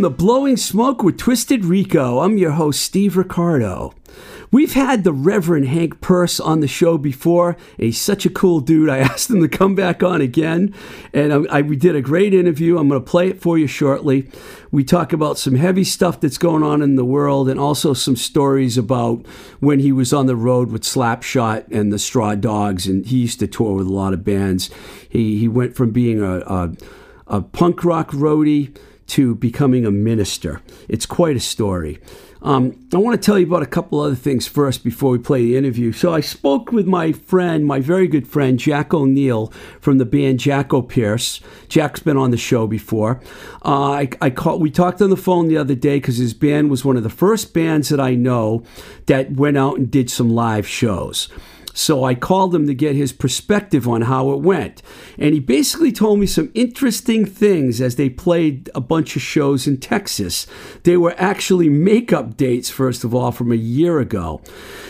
Welcome to Blowing Smoke with Twisted Rico. I'm your host, Steve Ricardo. We've had the Reverend Hank Peirce on the show before. He's such a cool dude. I asked him to come back on again, and I, I- we did a great interview. I'm going to play it for you shortly. We talk about some heavy stuff that's going on in the world, and also some stories about when he was on the road with Slapshot and the Straw Dogs, and he used to tour with a lot of bands. He he went from being a, a a punk rock roadie to becoming a minister. It's quite a story. Um, I want to tell you about a couple other things first before we play the interview. So I spoke with my friend, my very good friend, Jack O'Neill from the band Jack O'Pierce. Jack's been on the show before. Uh, I, I call, we talked on the phone the other day because his band was one of the first bands that I know that went out and did some live shows. So I called him to get his perspective on how it went. And he basically told me some interesting things as they played a bunch of shows in Texas. They were actually makeup dates, first of all, from a year ago.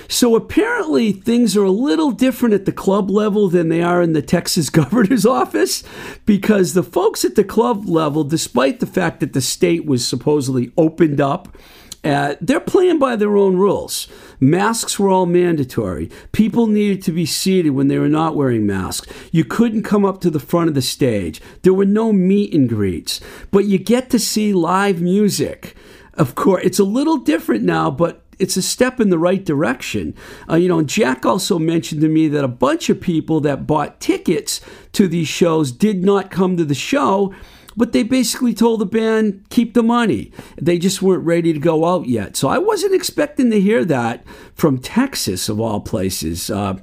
So apparently things are a little different at the club level than they are in the Texas governor's office because the folks at the club level, despite the fact that the state was supposedly opened up, they're playing by their own rules. Masks were all mandatory. People needed to be seated when they were not wearing masks. You couldn't come up to the front of the stage. There were no meet and greets. But you get to see live music. Of course, it's a little different now, but it's a step in the right direction. Uh, you know, Jack also mentioned to me that a bunch of people that bought tickets to these shows did not come to the show but they basically told the band keep the money. They just weren't ready to go out yet. So i wasn't expecting to hear that from texas of all places. Uh,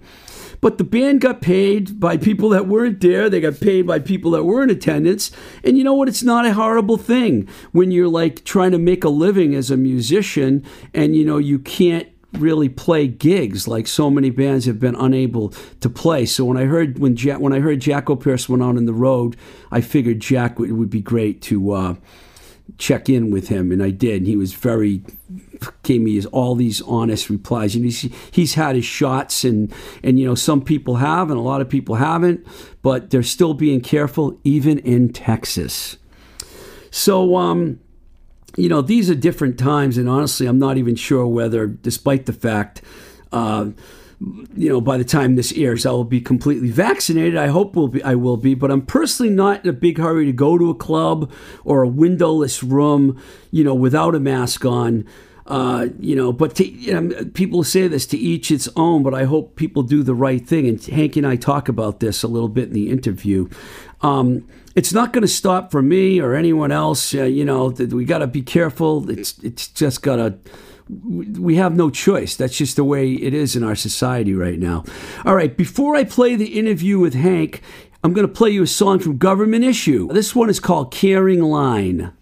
but the band got paid by people that weren't there. They got paid by people that were in attendance. And you know what? It's not a horrible thing when you're like trying to make a living as a musician and you know you can't really play gigs like so many bands have been unable to play. So when I heard when Jack when I heard Jack O'Pierce went on in the road, I figured Jack would, it would be great to uh, check in with him, and I did. And he was very gave me his, all these honest replies. And he's he's had his shots, and and you know some people have, and a lot of people haven't, but they're still being careful, even in Texas. So um you know, these are different times, and honestly, I'm not even sure whether, despite the fact, uh, you know, by the time this airs, I will be completely vaccinated. I hope will be, I will be, but I'm personally not in a big hurry to go to a club or a windowless room, you know, without a mask on. Uh, you know, but to, you know, people say this to each its own, but I hope people do the right thing. And Hank and I talk about this a little bit in the interview. Um, it's not going to stop for me or anyone else. Uh, you know, we got to be careful. It's it's just got to. We have no choice. That's just the way it is in our society right now. All right, before I play the interview with Hank, I'm going to play you a song from Government Issue. This one is called Caring Line.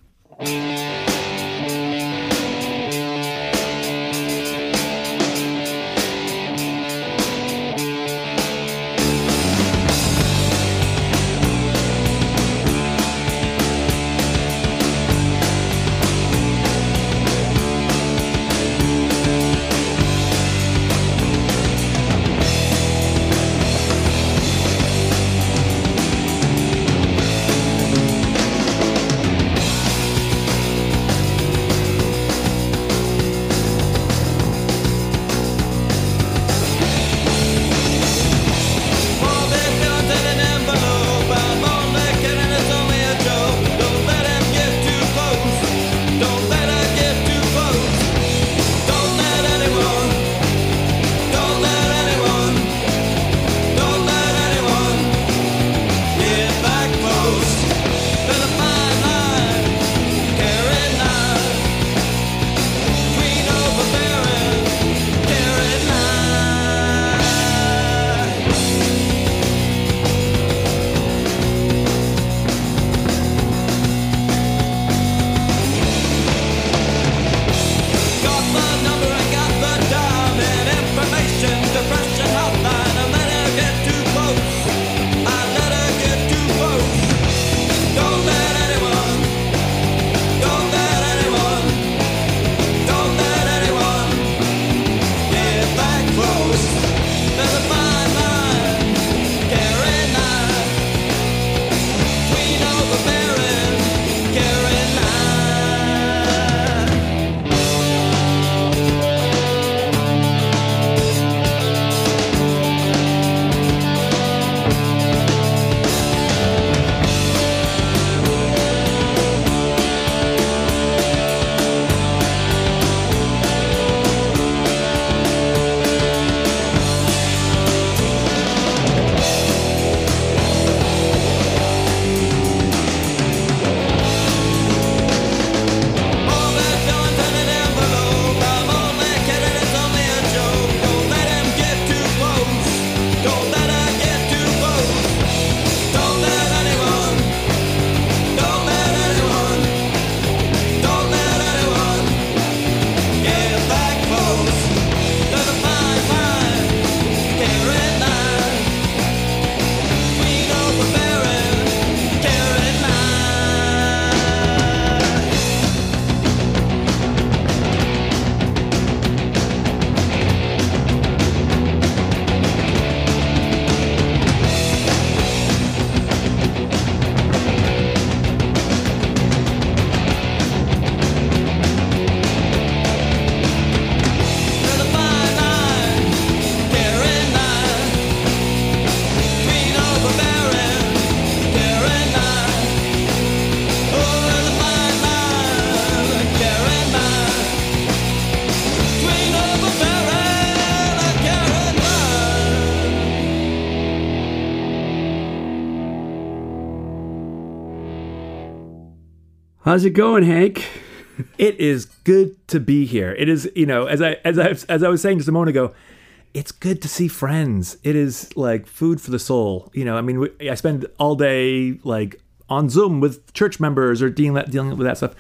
How's it going, Hank? It is good to be here. It is, you know, as I as I as I was saying just a moment ago, it's good to see friends. It is like food for the soul. You know, I mean, we, I spend all day like on Zoom with church members or dealing dealing with that stuff,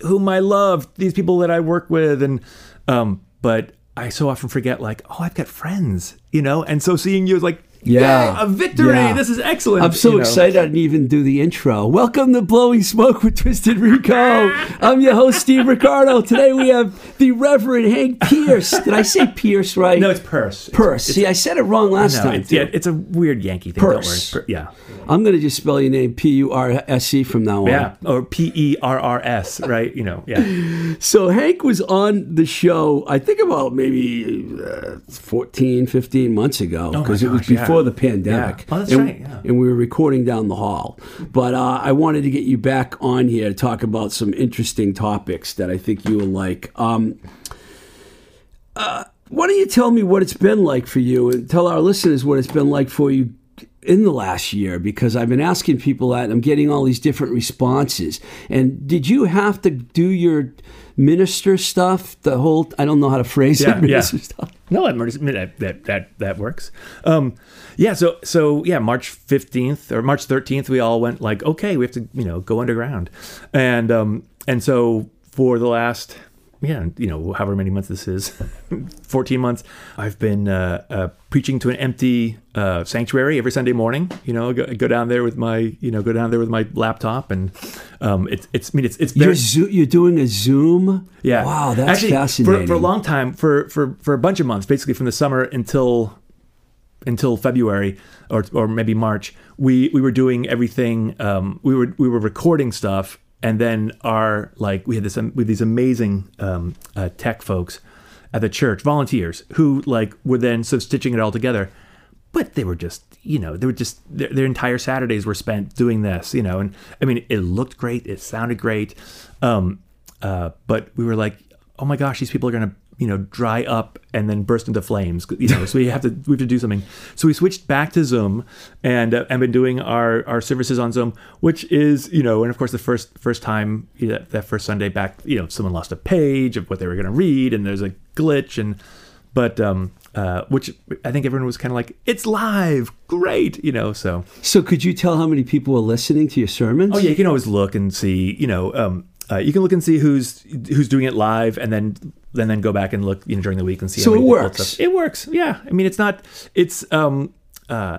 whom I love. These people that I work with, and um, but I so often forget like, oh, I've got friends. You know, and so seeing you is like. Yeah. "Yay, a victory! Yeah. This is excellent. I'm so you know. excited I didn't even do the intro. Welcome to Blowing Smoke with Twisted Rico. I'm your host, Steve Ricardo. Today we have the Reverend Hank Pierce. Did I say Pierce right? No, it's purse. It's- Purse. It's, See, I said it wrong last no, time. it's, yeah, it's a weird Yankee thing. Purse. Don't worry. Per- yeah. I'm going to just spell your name P U R S E from now on. Yeah, or P E R R S, right? You know, yeah. So Hank was on the show, I think about maybe uh, 14, 15 months ago, Oh because it was gosh, yeah. Before the pandemic. Oh, that's and, right, yeah. And we were recording down the hall. But uh, I wanted to get you back on here to talk about some interesting topics that I think you will like. Um, uh, why don't you tell me what it's been like for you and tell our listeners what it's been like for you in the last year because I've been asking people that and I'm getting all these different responses. And did you have to do your minister stuff? The whole I don't know how to phrase Yeah, it. Minister yeah. stuff. No, that that that that, that works. Um, yeah. So so yeah, March fifteenth or March thirteenth, we all went like, okay, we have to you know go underground, and um, and so for the last yeah you know however many months this is, fourteen months, I've been uh, uh, preaching to an empty uh, sanctuary every Sunday morning. You know, go, go down there with my you know go down there with my laptop, and um, it's it's I mean it's it's very You're, zo- you're doing a Zoom. yeah. Wow, that's Actually, fascinating. For, for a long time, for, for for a bunch of months, basically from the summer until until February or or maybe March, we we were doing everything. Um, we were we were recording stuff, and then our like we had this with these amazing um, uh, tech folks at the church, volunteers who like were then sort of stitching it all together. But they were just, you know, they were just their, their entire Saturdays were spent doing this, you know. And I mean, it looked great, it sounded great, um, uh, but we were like, oh my gosh, these people are gonna, you know, dry up and then burst into flames, you know. so we have to we have to do something. So we switched back to Zoom and uh, and been doing our our services on Zoom, which is, you know, and of course the first first time you know, that first Sunday back, you know, someone lost a page of what they were gonna read, and there's a glitch and but um uh which i think everyone was kind of like it's live great you know so So could you tell how many people were listening to your sermons? oh yeah you can always look and see you know um uh, you can look and see who's who's doing it live and then then then go back and look you know during the week and see So how it works. it works. Yeah. I mean it's not it's um uh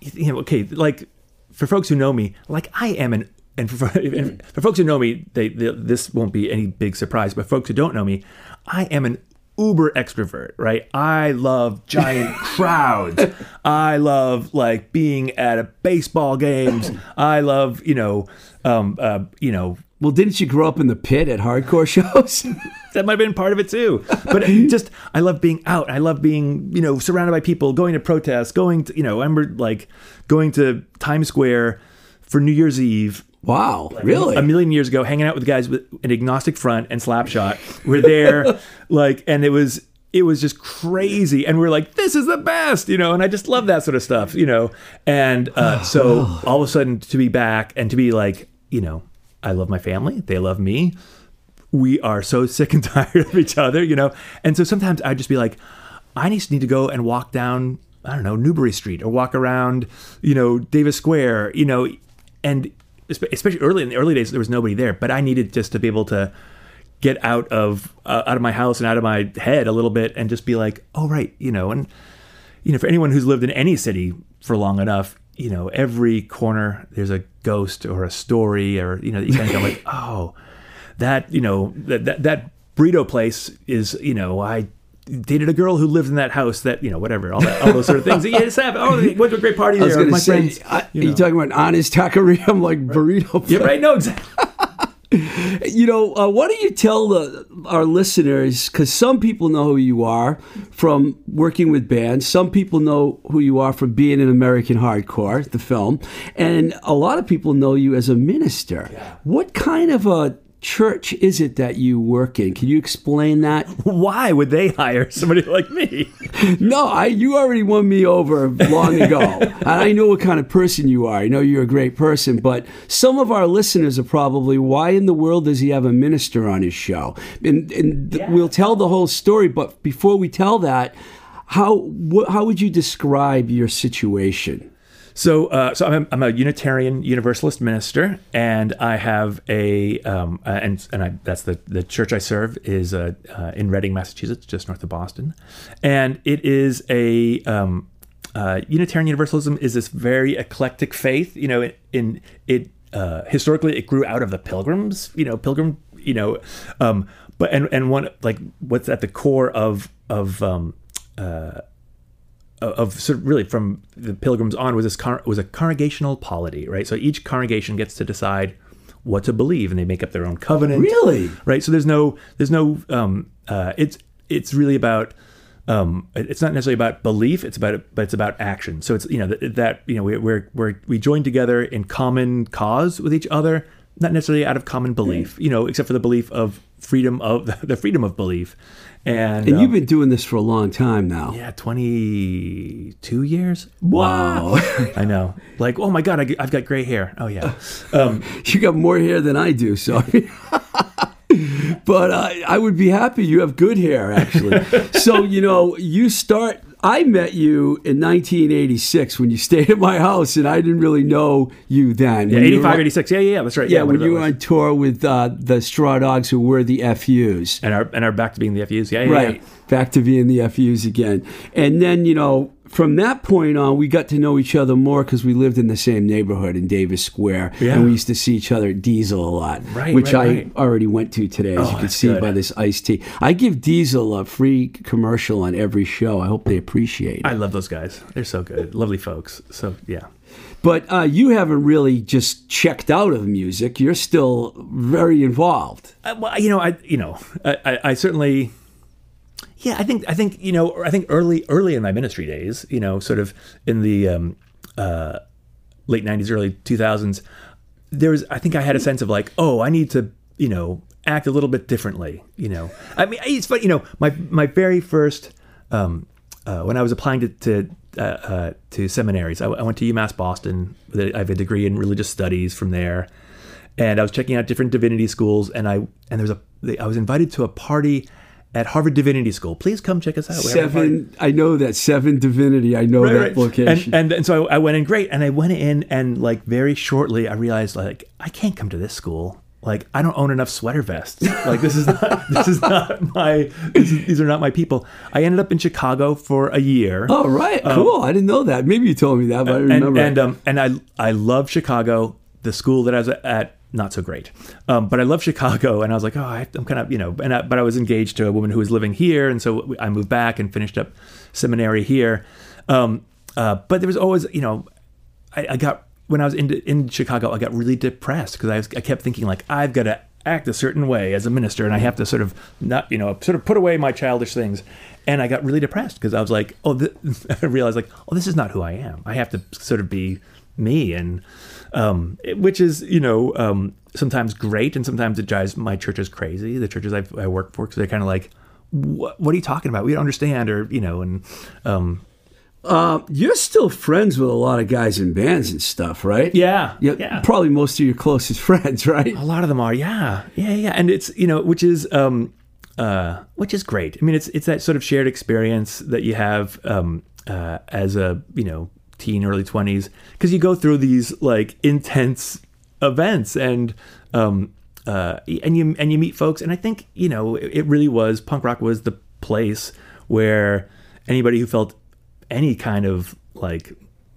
you know okay like for folks who know me like i am an and for, and for folks who know me they, they this won't be any big surprise but folks who don't know me i am an uber extrovert right? I love giant crowds. I love like being at a baseball games. I love you know um uh you know Well, didn't you grow up in the pit at hardcore shows? that might have been part of it too. But just, I love being out. I love being, you know, surrounded by people, going to protests, going to, you know, I remember like going to Times Square for New Year's Eve. wow, really? A million years ago, hanging out with guys with an Agnostic Front and Slapshot. We're there, like, and it was, it was just crazy. And we're like, this is the best, you know, and I just love that sort of stuff, you know. And uh, so all of a sudden to be back and to be like, you know, I love my family, they love me. We are so sick and tired of each other, you know? And so sometimes I'd just be like, I just need to go and walk down, I don't know, Newbury Street or walk around, you know, Davis Square, you know, and especially early in the early days, there was nobody there, but I needed just to be able to get out of, uh, out of my house and out of my head a little bit and just be like, oh, right, you know, and, you know, for anyone who's lived in any city for long enough, you know, every corner there's a ghost or a story or, you know, you kind of go like, oh, that, you know, that, that, that burrito place is, you know, I dated a girl who lived in that house that, you know, whatever, all that, all those sort of things. Yeah, just have, oh, went to a great party there. my say, friends. I, you know. talking about Anna's taqueria? I'm like burrito. yeah, right? No, exactly. You know, uh, why don't you tell the, our listeners? Because some people know who you are from working with bands. Some people know who you are from being in American Hardcore, the film, and a lot of people know you as a minister. What kind of a church is it that you work in? Can you explain that? Why would they hire somebody like me? No, I you already won me over long ago. and I know what kind of person you are. I know you're a great person, but some of our listeners are probably why in the world does he have a minister on his show? And, and th- we'll tell the whole story, but before we tell that, how wh- how would you describe your situation? So, uh, so I'm a, I'm a Unitarian Universalist minister, and I have a um, and and I, that's the the church I serve is uh, uh, in Reading, Massachusetts, just north of Boston, and it is a um, uh, Unitarian Universalism is this very eclectic faith. You know, in, in it uh, historically it grew out of the Pilgrims. You know, Pilgrim. You know, um, but and and one like what's at the core of of um, of sort of really from the pilgrims on was this con- was a congregational polity, right? So each congregation gets to decide what to believe, and they make up their own covenant. Really? right? So there's no there's no um, uh, it's it's really about um, it's not necessarily about belief. It's about but it's about action. So it's you know that, that you know we, we're we're we join together in common cause with each other, not necessarily out of common belief. You know, except for the belief of freedom of the freedom of belief. And, And um, you've been doing this for a long time now. yeah, 22 years. Wow. I know. Like, oh my God, I, have got gray hair. Oh, yeah. Um, You got more hair than I do, sorry. but uh, I would be happy you have good hair, actually. so, you know, you start. I met you in 1986 when you stayed at my house, and I didn't really know you then. yeah, 85, were- 86. Yeah, yeah, yeah, that's right. Yeah, when you were on tour with uh, the Straw Dogs, who were the FUs. And our, and our back to being the FUs. Yeah, yeah, Right. yeah. Back to being the FUs again. And then, you know, from that point on, we got to know each other more because we lived in the same neighborhood in Davis Square. Yeah. And we used to see each other at Diesel a lot, Right, which right, I right. already went to today, as Oh, you can see good. by this iced tea. I give Diesel a free commercial on every show. I hope they appreciate it. I love those guys. They're so good. Lovely folks. So, yeah. but uh, you haven't really just checked out of music. You're still very involved. Uh, well, you know, I, you know, I, I, I certainly, yeah, I think, I think, you know, I think early, early in my ministry days, you know, sort of in the um, uh, late '90s, early 2000s, there was, I think, I had a sense of like, oh, I need to, you know, act a little bit differently. You know, I mean, it's funny, you know, my my very first, um, uh, when I was applying to. to uh, uh, to seminaries. I, I went to UMass Boston. I have a degree in religious studies from there, and I was checking out different divinity schools. And I and there was a I was invited to a party at Harvard Divinity School. Please come check us out. We have a party. Seven, I know that Seven Divinity. I know Right, that right. location. And, and and so I, I went in great, and I went in, and like very shortly, I realized like I can't come to this school. Like I don't own enough sweater vests. Like this is not this is not my is, these are not my people. I ended up in Chicago for a year. Oh right, cool. I didn't know that. Maybe you told me that, but I and remember. and um and I I love Chicago. The school that I was at not so great, um, but I love Chicago, and I was like, oh, I, I'm kind of you know, and I, but I was engaged to a woman who was living here, and so I moved back and finished up seminary here. Um, uh, but there was always you know, I, I got when I was in in Chicago, I got really depressed because I was I kept thinking like I've got to act a certain way as a minister, and I have to sort of not you know sort of put away my childish things. And I got really depressed because I was like, oh, I realized like, oh, this is not who I am. I have to sort of be me, and um, which is you know um, sometimes great, and sometimes it drives my churches crazy. The churches I've, I work for because they're kind of like, what, are you talking about? We don't understand, or you know, and um, uh, you're still friends with a lot of guys in bands and stuff, right? yeah, Yeah, yeah. probably most of your closest friends, right? A lot of them are, yeah, yeah, yeah, and it's you know, which is um, uh, which is great. I mean, it's it's that sort of shared experience that you have um, uh, as a you know teen, early twenties, because you go through these like intense events and um, uh, and you and you meet folks, and I think you know it, it really was punk rock was the place where anybody who felt any kind of like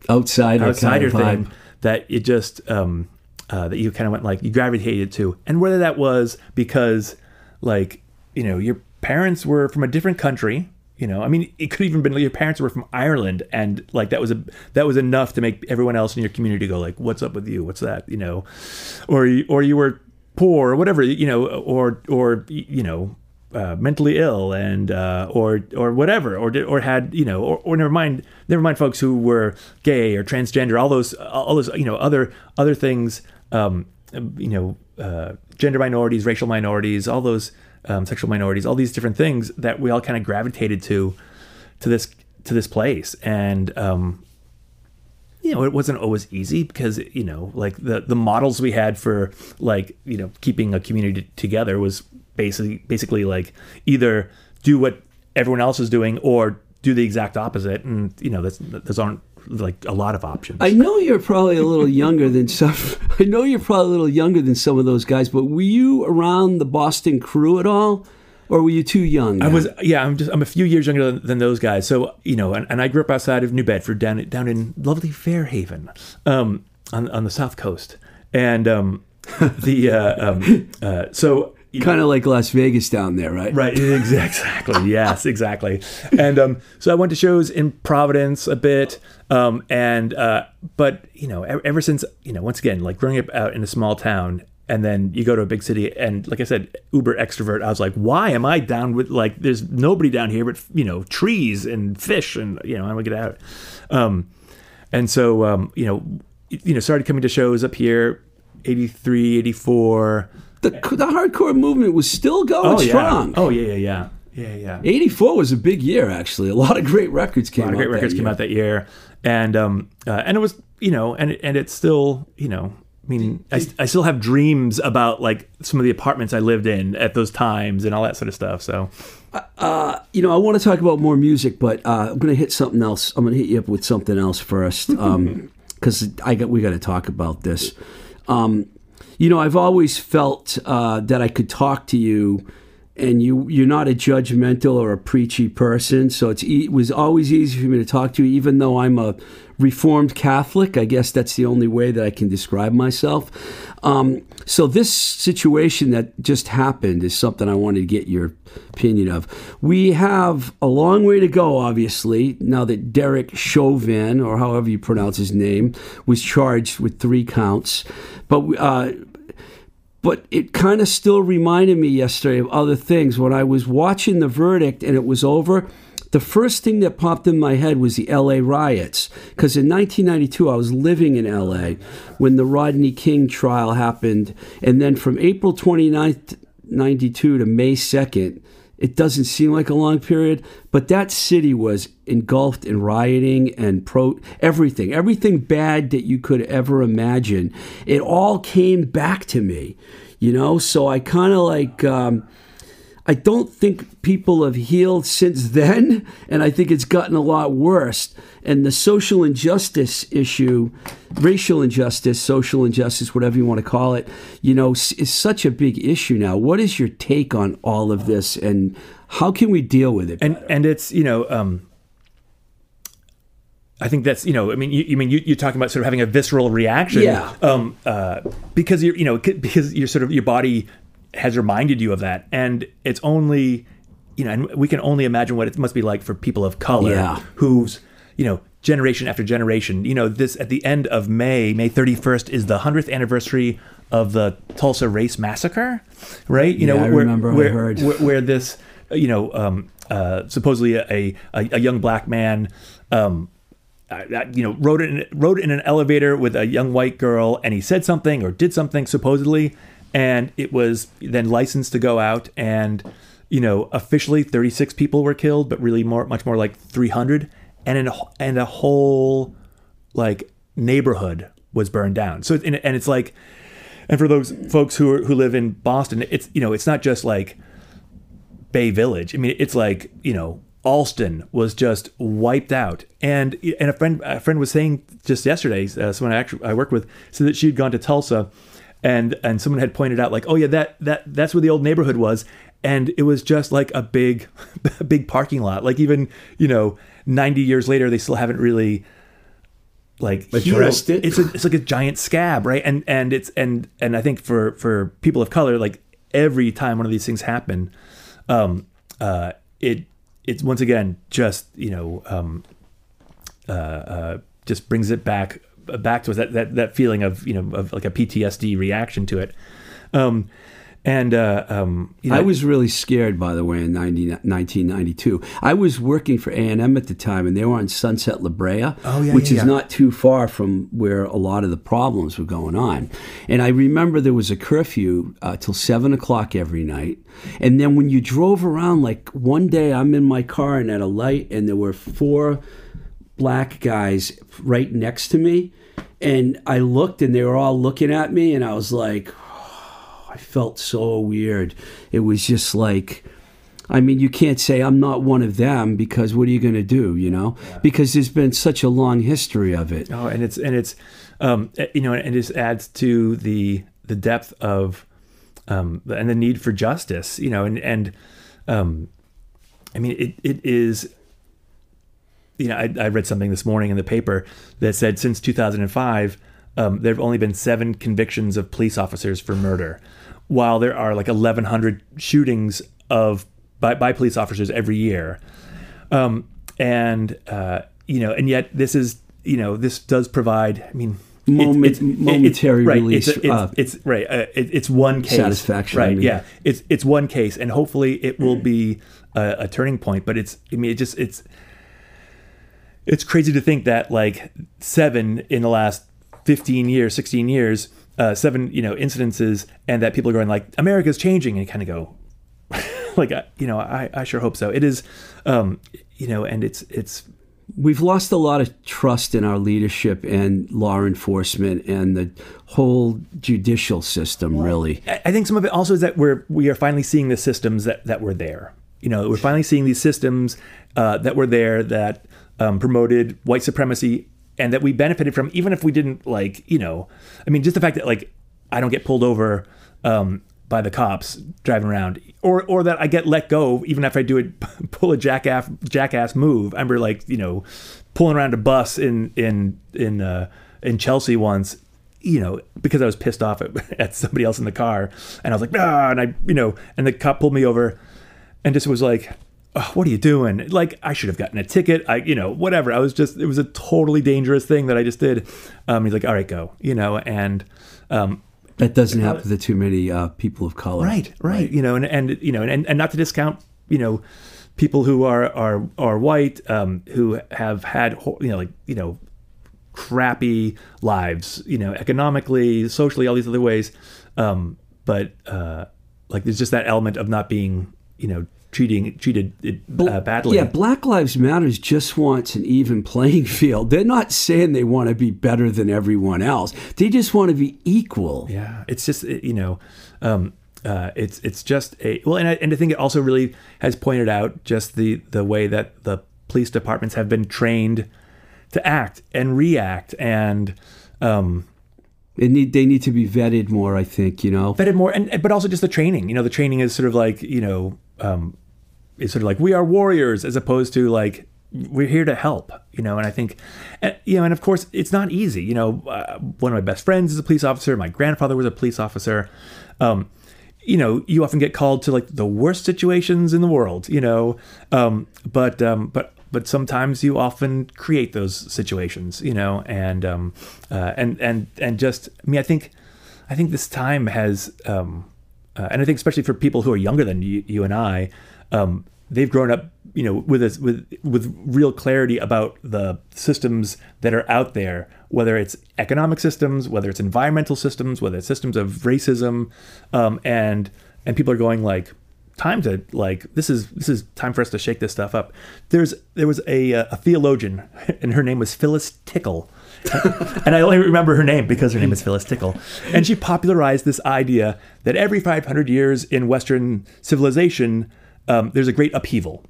Outsider, outsider kind of thing that it just um uh, that you kind of went like you gravitated to. And whether that was because like you know your parents were from a different country you know i mean it could even been like your parents were from ireland and like that was a that was enough to make everyone else in your community go like what's up with you? What's that? You know? Or or you were poor or whatever you know or or you know uh, mentally ill and uh, or or whatever or or had you know or, or never mind never mind folks who were gay or transgender all those all those you know other other things um, you know uh, gender minorities, racial minorities, all those um, sexual minorities, all these different things that we all kind of gravitated to to this to this place, and um, you know, it wasn't always easy because you know, like the the models we had for like you know keeping a community together was basically basically like either do what everyone else is doing or do the exact opposite, and you know, that's those aren't like a lot of options. I know you're probably a little younger than some. I know you're probably a little younger than some of those guys, but were you around the Boston crew at all, or were you too young? I was yeah. I'm just I'm a few years younger than, than those guys. So you know, and, and I grew up outside of New Bedford, down down in lovely Fairhaven, um, on on the south coast, and um, the uh, um, uh, so you know, kind of like Las Vegas down there, right? Right, exactly. Yes, exactly. And um, so I went to shows in Providence a bit, um, and uh, but you know, ever, ever since you know, once again, like growing up out in a small town, and then you go to a big city, and like I said, uber extrovert. I was like, why am I down with like? There's nobody down here but you know trees and fish, and you know, I want to get out. Um, and so um, you know, you know, started coming to shows up here, 83, 84. The, the hardcore movement was still going Oh strong. yeah. Oh yeah, yeah, yeah, yeah, yeah. 84 was a big year, actually. A lot of great records came a lot of great records came out that year, and um, uh, and it was you know, and and it's still you know, I mean, I, I still have dreams about like some of the apartments I lived in at those times and all that sort of stuff. So you know, I want to talk about more music, but uh, I'm going to hit something else. I'm going to hit you up with something else first, because I got we got to talk about this. Um, you know, I've always felt uh, that I could talk to you, and you you're not a judgmental or a preachy person, so it was always easy for me to talk to you, even though I'm a Reformed Catholic. I guess that's the only way that I can describe myself. Um, so this situation that just happened is something I wanted to get your opinion of. We have a long way to go, obviously, now that Derek Chauvin, or however you pronounce his name, was charged with three counts. But uh, but it kind of still reminded me yesterday of other things. When I was watching the verdict and it was over, the first thing that popped in my head was the LA riots. Because in 1992, I was living in LA when the Rodney King trial happened. And then from April 29th, 92 to May 2nd, it doesn't seem like a long period, but that city was engulfed in rioting and pro everything, everything bad that you could ever imagine. It all came back to me, you know. So I kind of like. Um, I don't think people have healed since then, and I think it's gotten a lot worse. And the social injustice issue, racial injustice, social injustice, whatever you want to call it, you know, is such a big issue now. What is your take on all of this, and how can we deal with it? and and it's you know um I think that's you know I mean you, you mean you, you're talking about sort of having a visceral reaction Yeah. um uh because you're you know because you're sort of your body has reminded you of that and it's only you know and we can only imagine what it must be like for people of color Yeah. who's you know generation after generation you know this at the end of May May 31st is the 100th anniversary of the Tulsa race massacre right you Yeah, know I where, where, heard. where, where this you know um, uh, supposedly a, a, a young black man um, uh, uh, you know rode in rode in an elevator with a young white girl and he said something or did something supposedly and it was then licensed to go out and you know officially 36 people were killed but really more much more like 300 and in a, and a whole like neighborhood was burned down so and, and it's like and for those folks who are, who live in Boston it's you know it's not just like Bay Village. I mean, it's like you know, Allston was just wiped out. And and a friend a friend was saying just yesterday, uh, someone I actually I work with, said that she'd gone to Tulsa, and and someone had pointed out like, oh yeah, that that that's where the old neighborhood was, and it was just like a big, big parking lot. Like even you know, ninety years later, they still haven't really like Addressed it? It's a, it's like a giant scab, right? And and it's and and I think for for people of color, like every time one of these things happen, um, uh, it it's once again just you know um, uh, uh, just brings it back back to us that, that that feeling of you know of like a PTSD reaction to it. Um, And uh, um, you know, I was really scared, by the way, in 90, 1992. I was working for A&M at the time, and they were on Sunset La Brea, Oh, yeah, which yeah, is yeah. not too far from where a lot of the problems were going on. And I remember there was a curfew uh, till 7 o'clock every night. And then when you drove around, like one day I'm in my car and at a light, and there were four black guys right next to me. And I looked, and they were all looking at me, and I was like, I felt so weird. It was just like, I mean, you can't say I'm not one of them because what are you going to do, you know? Because there's been such a long history of it. Oh, and it's and it's um, eh, you know, and it just adds to the the depth of um, and the need for justice. You know, and and um, I mean, it it is. You know, I, I read something this morning in the paper that said since 2005, um, there have only been seven convictions of police officers for murder, while there are like 1,100 shootings of by, by police officers every year um, and uh, you know, and yet this is you know this does provide. I mean. Moment- momentary right, release, It's, it's, uh, it's right. Uh, it, it's one case. Satisfaction, I Right. mean. Yeah. It's it's one case, and hopefully it will be a, a turning point. But it's. I mean, it just it's. It's crazy to think that like seven in the last fifteen years, sixteen years, uh, seven you know incidences, and that people are going like America's changing, and you kind of go, like you know I, I sure hope so it is um you know and it's it's We've lost a lot of trust in our leadership and law enforcement and the whole judicial system, really. I I think some of it also is that we're we are finally seeing the systems that that were there you know we're finally seeing these systems uh, that were there that um, promoted white supremacy and that we benefited from even if we didn't like you know I mean just the fact that like I don't get pulled over um, by the cops driving around, or or that I get let go even if I do it pull a jackass jackass move. I remember like you know pulling around a bus in in in uh, in Chelsea once, you know because I was pissed off at, at somebody else in the car, and I was like ah, and I you know and the cop pulled me over, and just was like. "Oh, what are you doing? Like I should have gotten a ticket. I, you know, whatever. I was just, it was a totally dangerous thing that I just did. Um, he's like, all right, go, you know, and, um, That doesn't happen to too many uh, people of color. Right, right. You know, and, and you know, and, and not to discount, you know, people who are are are white, um, who have had you know, like you know, crappy lives, you know, economically, socially, all these other ways. Um, but uh, like, there's just that element of not being, you know, treating treated uh, badly. Yeah, Black Lives Matters just wants an even playing field. They're not saying they want to be better than everyone else. They just want to be equal. Yeah, it's just you know, um, uh, it's it's just a well, and I, and I think it also really has pointed out just the the way that the police departments have been trained to act and react and um, They need they need to be vetted more. I think you know. vetted more, and but also just the training. You know, the training is sort of like you know, um, is sort of like we are warriors as opposed to like we're here to help. You know, and I think, and, you know, and of course it's not easy. You know, uh, one of my best friends is a police officer. My grandfather was a police officer. Um, you know, you often get called to like the worst situations in the world. You know, um, but um, but but sometimes you often create those situations. You know, and um, uh, and and and just I mean, I think I think this time has, um, uh, and I think especially for people who are younger than you, you and I, um, they've grown up, you know, with this, with with real clarity about the systems that are out there, whether it's economic systems, whether it's environmental systems, whether it's systems of racism, um, and and people are going like, time to like this is this is time for us to shake this stuff up. There's there was a uh, a theologian, and her name was Phyllis Tickle and I only remember her name because her name is Phyllis Tickle. And she popularized this idea that every 500 years in Western civilization, um, there's a great upheaval.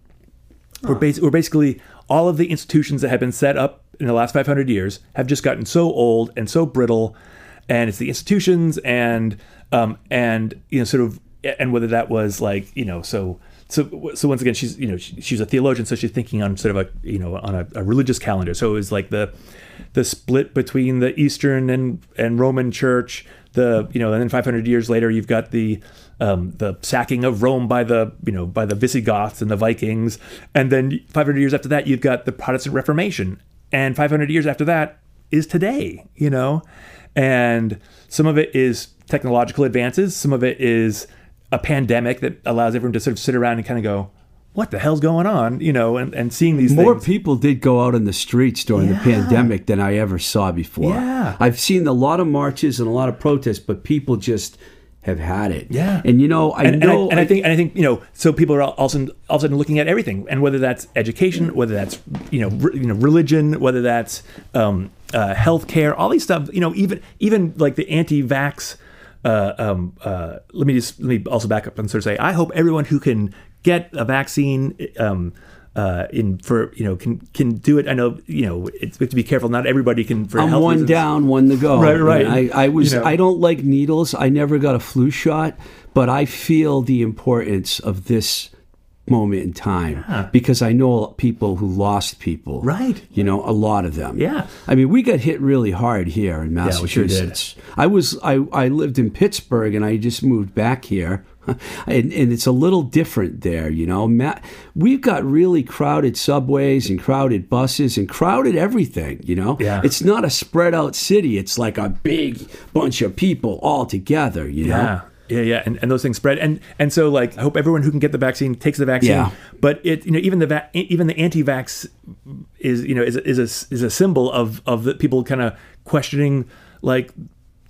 Where, bas- where basically all of the institutions that have been set up in the last 500 years have just gotten so old and so brittle. And it's the institutions and um, and you know sort of and whether that was like you know so so so once again she's you know she, she's a theologian so she's thinking on sort of a you know on a, a religious calendar so it was like the the split between the eastern and and roman church the you know and then 500 years later you've got the um, the sacking of Rome by the you know by the Visigoths and the Vikings, and then 500 years after that you've got the Protestant Reformation, and 500 years after that is today, you know, and some of it is technological advances, some of it is a pandemic that allows everyone to sort of sit around and kind of go, "What the hell's going on?" You know, and, and seeing these More things. people did go out in the streets during the pandemic than I ever saw before. Yeah. I've seen a lot of marches and a lot of protests, but people just have had it. Yeah. And you know, I and, and I, know and I think and I think you know so people are all of, a sudden, all of a sudden looking at everything and whether that's education whether that's you know re, you know religion whether that's um, uh, healthcare all these stuff you know even even like the anti-vax uh, um, uh, let me just let me also back up and sort of say I hope everyone who can get a vaccine um, uh, in for you know can can do it I know you know it's, we have to be careful not everybody can for I'm one reasons. down, one to go. Right, right. And I, I was. You know. I don't like needles. I never got a flu shot, but I feel the importance of this moment in time because I know people who lost people. Right. You know, a lot of them. Yeah. I mean, we got hit really hard here in we sure did. Massachusetts. I was. I I lived in Pittsburgh, and I just moved back here. And, and it's a little different there, you know. Ma- we've got really crowded subways and crowded buses and crowded everything, you know. Yeah. It's not a spread out city. It's like a big bunch of people all together, you know. Yeah. Yeah, yeah, and, and those things spread, and and so like I hope everyone who can get the vaccine takes the vaccine. Yeah. But it you know even the va- even the anti-vax is you know is a, is a, is a symbol of of the people kind of questioning like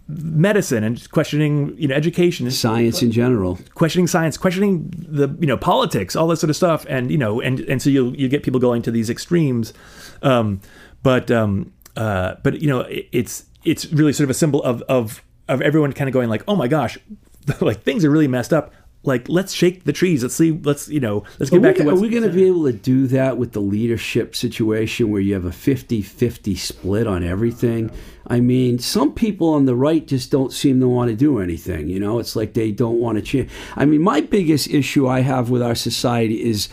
medicine and questioning you know education Science in general. questioning science, questioning the you know politics, all that sort of stuff, and you know, and and so you you get people going to these extremes, um, but um, uh, but you know, it, it's it's really sort of a symbol of of of everyone kind of going like, oh my gosh, like things are really messed up. Like let's shake the trees. Let's see. Let's you know. Let's Are get we, back to are we going to be able to do that with the leadership situation where you have a 50 50 split on everything? I mean, some people on the right just don't seem to want to do anything. You know, it's like they don't want to change. I mean, my biggest issue I have with our society is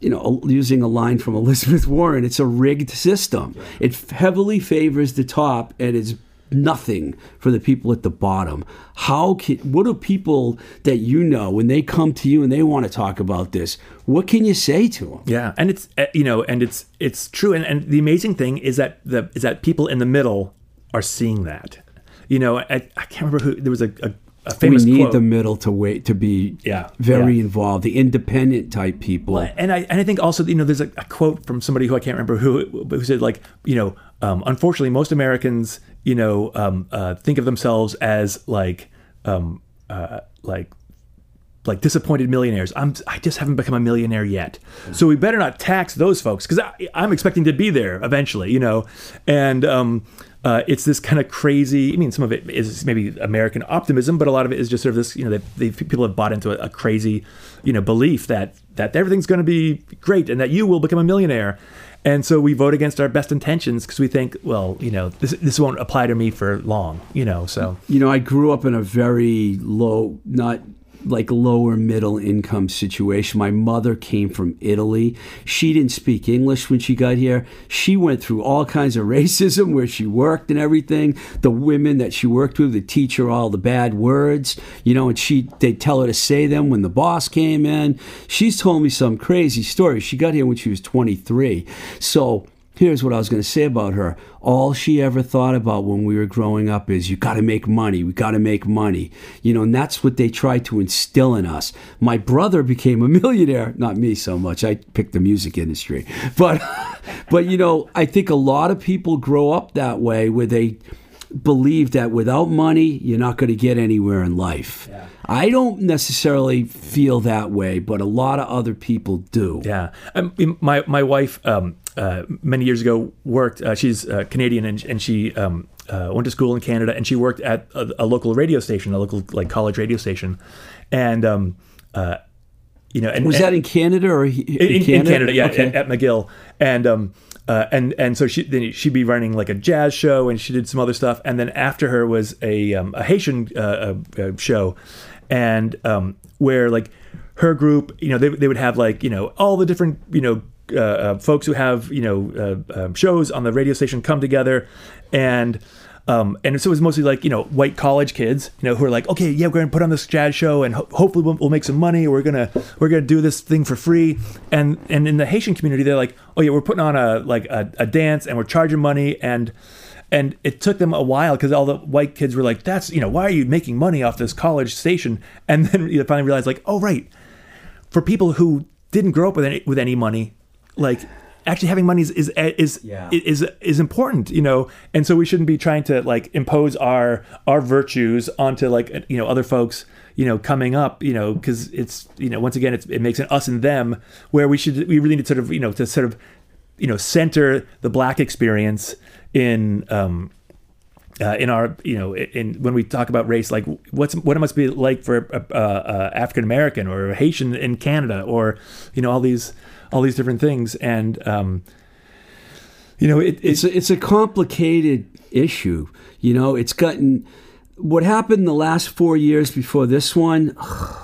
you know, using a line from Elizabeth Warren, it's a rigged system. It heavily favors the top and it's nothing for the people at the bottom. How can what do people that you know when they come to you and they want to talk about this? What can you say to them? Yeah, and it's uh, you know, and it's it's true, and, and the amazing thing is that the is that people in the middle are seeing that. You know, I, I can't remember who there was a, a, a We need quote. the middle to wait to be Yeah, very yeah. involved. The independent type people. Well, and I and I think also you know there's a, a quote from somebody who I can't remember who who said like you know um, unfortunately most Americans you know um, uh, think of themselves as like um, uh, like like disappointed millionaires. I'm I just haven't become a millionaire yet, so we better not tax those folks because I'm expecting to be there eventually, you know, and. Um, uh, it's this kind of crazy. I mean, some of it is maybe American optimism, but a lot of it is just sort of this. You know, they, they people have bought into a, a crazy, you know, belief that that everything's going to be great and that you will become a millionaire. And so we vote against our best intentions because we think, well, you know, this this won't apply to me for long. You know, so you know, I grew up in a very low, not like lower middle income situation. My mother came from Italy. She didn't speak English when she got here. She went through all kinds of racism where she worked and everything. The women that she worked with they teach her all the bad words, you know, and she they'd tell her to say them when the boss came in. She's told me some crazy stories. She got here when she was 23. So Here's what I was going to say about her. All she ever thought about when we were growing up is, you got to make money. We got to make money. You know, and that's what they tried to instill in us. My brother became a millionaire. Not me so much. I picked the music industry. But, but you know, I think a lot of people grow up that way where they believe that without money, you're not going to get anywhere in life. I don't necessarily feel that way, but a lot of other people do. Yeah, um, my my wife um, uh, many years ago worked. Uh, she's uh, Canadian and, and she um, uh, went to school in Canada and she worked at a, a local radio station, a local like college radio station, and um, uh, you know, and Was and- that in Canada or he- in, in Canada? yeah, Okay. at, at McGill, and um, uh, and and so she then she'd be running like a jazz show, and she did some other stuff, and then after her was a um, a Haitian uh, uh, show, and um, where like her group, you know, they they would have like you know all the different you know. Uh, uh, folks who have you know uh, um, shows on the radio station come together, and um, and so it was mostly like you know white college kids, you know, who are like, okay, yeah, we're gonna put on this jazz show, and ho- hopefully we'll, we'll make some money. We're gonna we're gonna do this thing for free. And and in the Haitian community, they're like, oh yeah, we're putting on a like a, a dance, and we're charging money, and and it took them a while because all the white kids were like, "That's you know, why are you making money off this college station?" And then you finally realized, like, "Oh, right." For people who didn't grow up with any with any money, like actually having money is is is, Yeah. is is important, you know. And so we shouldn't be trying to like impose our our virtues onto like you know other folks, you know, coming up, you know, because it's you know once again it's, it makes an us and them where we should we really need to sort of you know to sort of you know center the black experience in um uh, in our you know in when we talk about race like what's what it must be like for a, African American or a Haitian in Canada or you know all these all these different things and um you know it, it's it's a, it's a complicated issue. You know, it's gotten what happened the last four years before this one.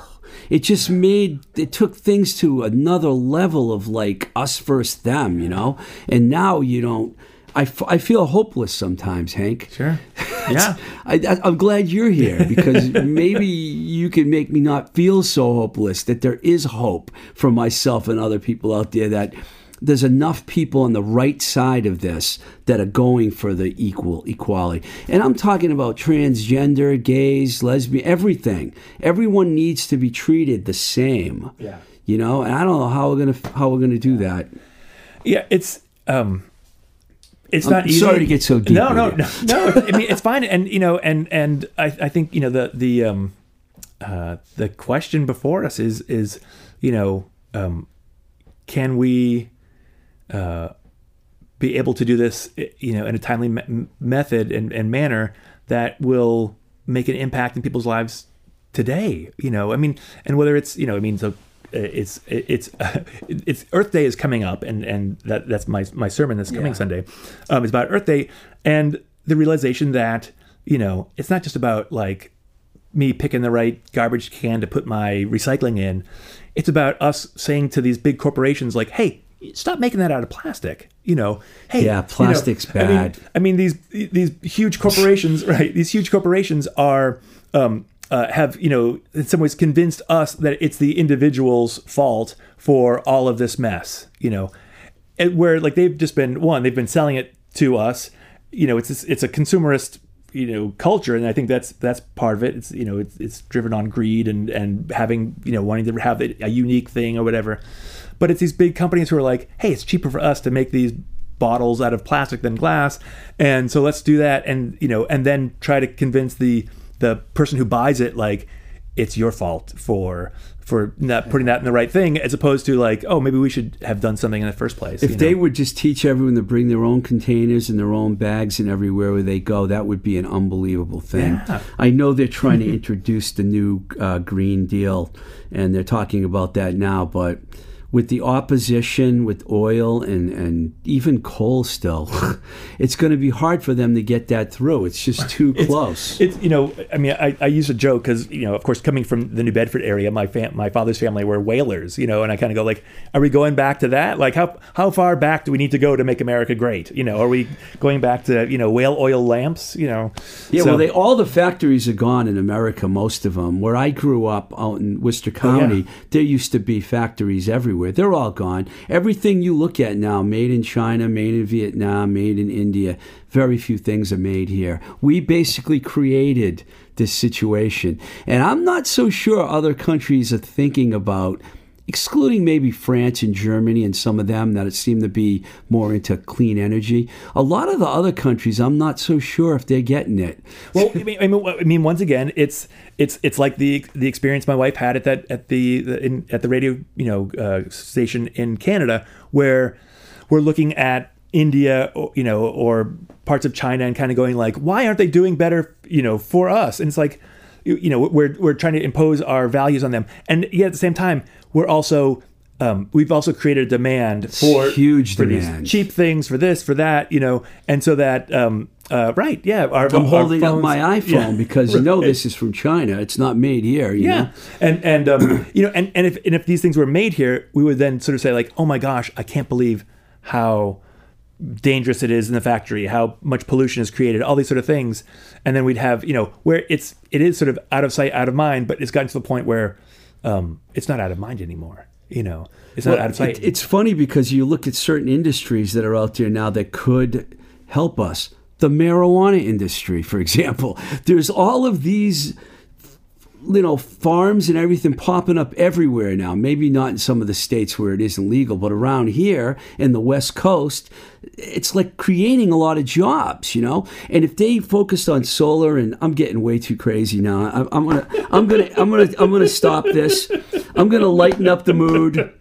It just made it took things to another level of like us versus them, you know. And now you don't. I, f- I feel hopeless sometimes, Hank. sure yeah I, I'm glad you're here because maybe you can make me not feel so hopeless. That there is hope for myself and other people out there. That there's enough people on the right side of this that are going for the equal equality. And I'm talking about transgender, gays, lesbian, everything. Everyone needs to be treated the same. Yeah. You know, and I don't know how we're gonna how we're gonna do that. yeah it's um it's I'm not easy. sorry to get so deep No, no, no, no. I mean, it's fine, and you know, and and I, I think you know the the um, uh, the question before us is is you know, um, can we uh, be able to do this, you know, in a timely me- method and, and manner that will make an impact in people's lives today? You know, I mean, and whether it's you know, I mean, so it's it's it's Earth Day is coming up, and and that that's my my sermon this coming Yeah. Sunday. Um, is about Earth Day and the realization that you know it's not just about like me picking the right garbage can to put my recycling in. It's about us saying to these big corporations like, "Hey, stop making that out of plastic." You know, hey, Yeah, you know, plastic's I mean- bad. I mean, these these huge corporations, right? These huge corporations are um, uh, have you know in some ways convinced us that it's the individual's fault for all of this mess. You know, and where like they've just been one, they've been selling it to us. You know, it's it's a consumerist you know culture, and I think that's that's part of it. It's you know it's it's driven on greed and and having you know wanting to have a unique thing or whatever. But it's these big companies who are like, hey, it's cheaper for us to make these bottles out of plastic than glass, and so let's do that, and you know, and then try to convince the the person who buys it like it's your fault for for not putting that in the right thing, as opposed to like, oh, maybe we should have done something in the first place. If you they would just teach everyone to bring their own containers and their own bags and everywhere where they go, that would be an unbelievable thing. Yeah. I know they're trying to introduce the new uh, Green Deal, and they're talking about that now, but with the opposition with oil and, and even coal still, it's going to be hard for them to get that through. It's just too close. It's you know, I mean, I, I use a joke because you know, of course, coming from the New Bedford area, my fam- my father's family were whalers, you know, and I kind of go like, are we going back to that? Like, how how far back do we need to go to make America great? You know, are we going back to you know whale oil lamps? You know, Yeah, So- well, they all the factories are gone in America. Most of them. Where I grew up out in Worcester oh, County, there used to be factories everywhere. They're all gone. Everything you look at now, made in China, made in Vietnam, made in India. Very few things are made here. We basically created this situation, and I'm not so sure other countries are thinking about excluding maybe France and Germany and some of them that seem to be more into clean energy. A lot of the other countries, I'm not so sure if they're getting it. well, I mean, I mean, I mean, once again, it's it's it's like the the experience my wife had at that at the, the in, at the radio you know uh, station in Canada where we're looking at India, you know, or parts of China, and kind of going like, why aren't they doing better, you know, for us? And it's like, you, know, we're we're trying to impose our values on them, and yet at the same time, we're also um, we've also created a demand for huge for these demand. cheap things for this for that, you know, and so that um, uh, right, yeah, our, I'm our holding up my iPhone Yeah. because you know this is from China. It's not made here. You Yeah, know? and and um, you know, and, and if and if these things were made here, we would then sort of say like, oh my gosh, I can't believe how dangerous it is in the factory, how much pollution is created, all these sort of things, and then we'd have you know where it's it is sort of out of sight, out of mind, but it's gotten to the point where um, it's not out of mind anymore. You know, it's not Well, out of sight. it- it's funny because you look at certain industries that are out there now that could help us. the marijuana industry, for example. There's all of these you know, farms and everything popping up everywhere now. Maybe not in some of the states where it isn't legal, but around here in the West Coast, it's like creating a lot of jobs, you know. And if they focused on solar, and I'm getting way too crazy now, I, I'm gonna, I'm gonna, I'm gonna, I'm gonna stop this. I'm gonna lighten up the mood.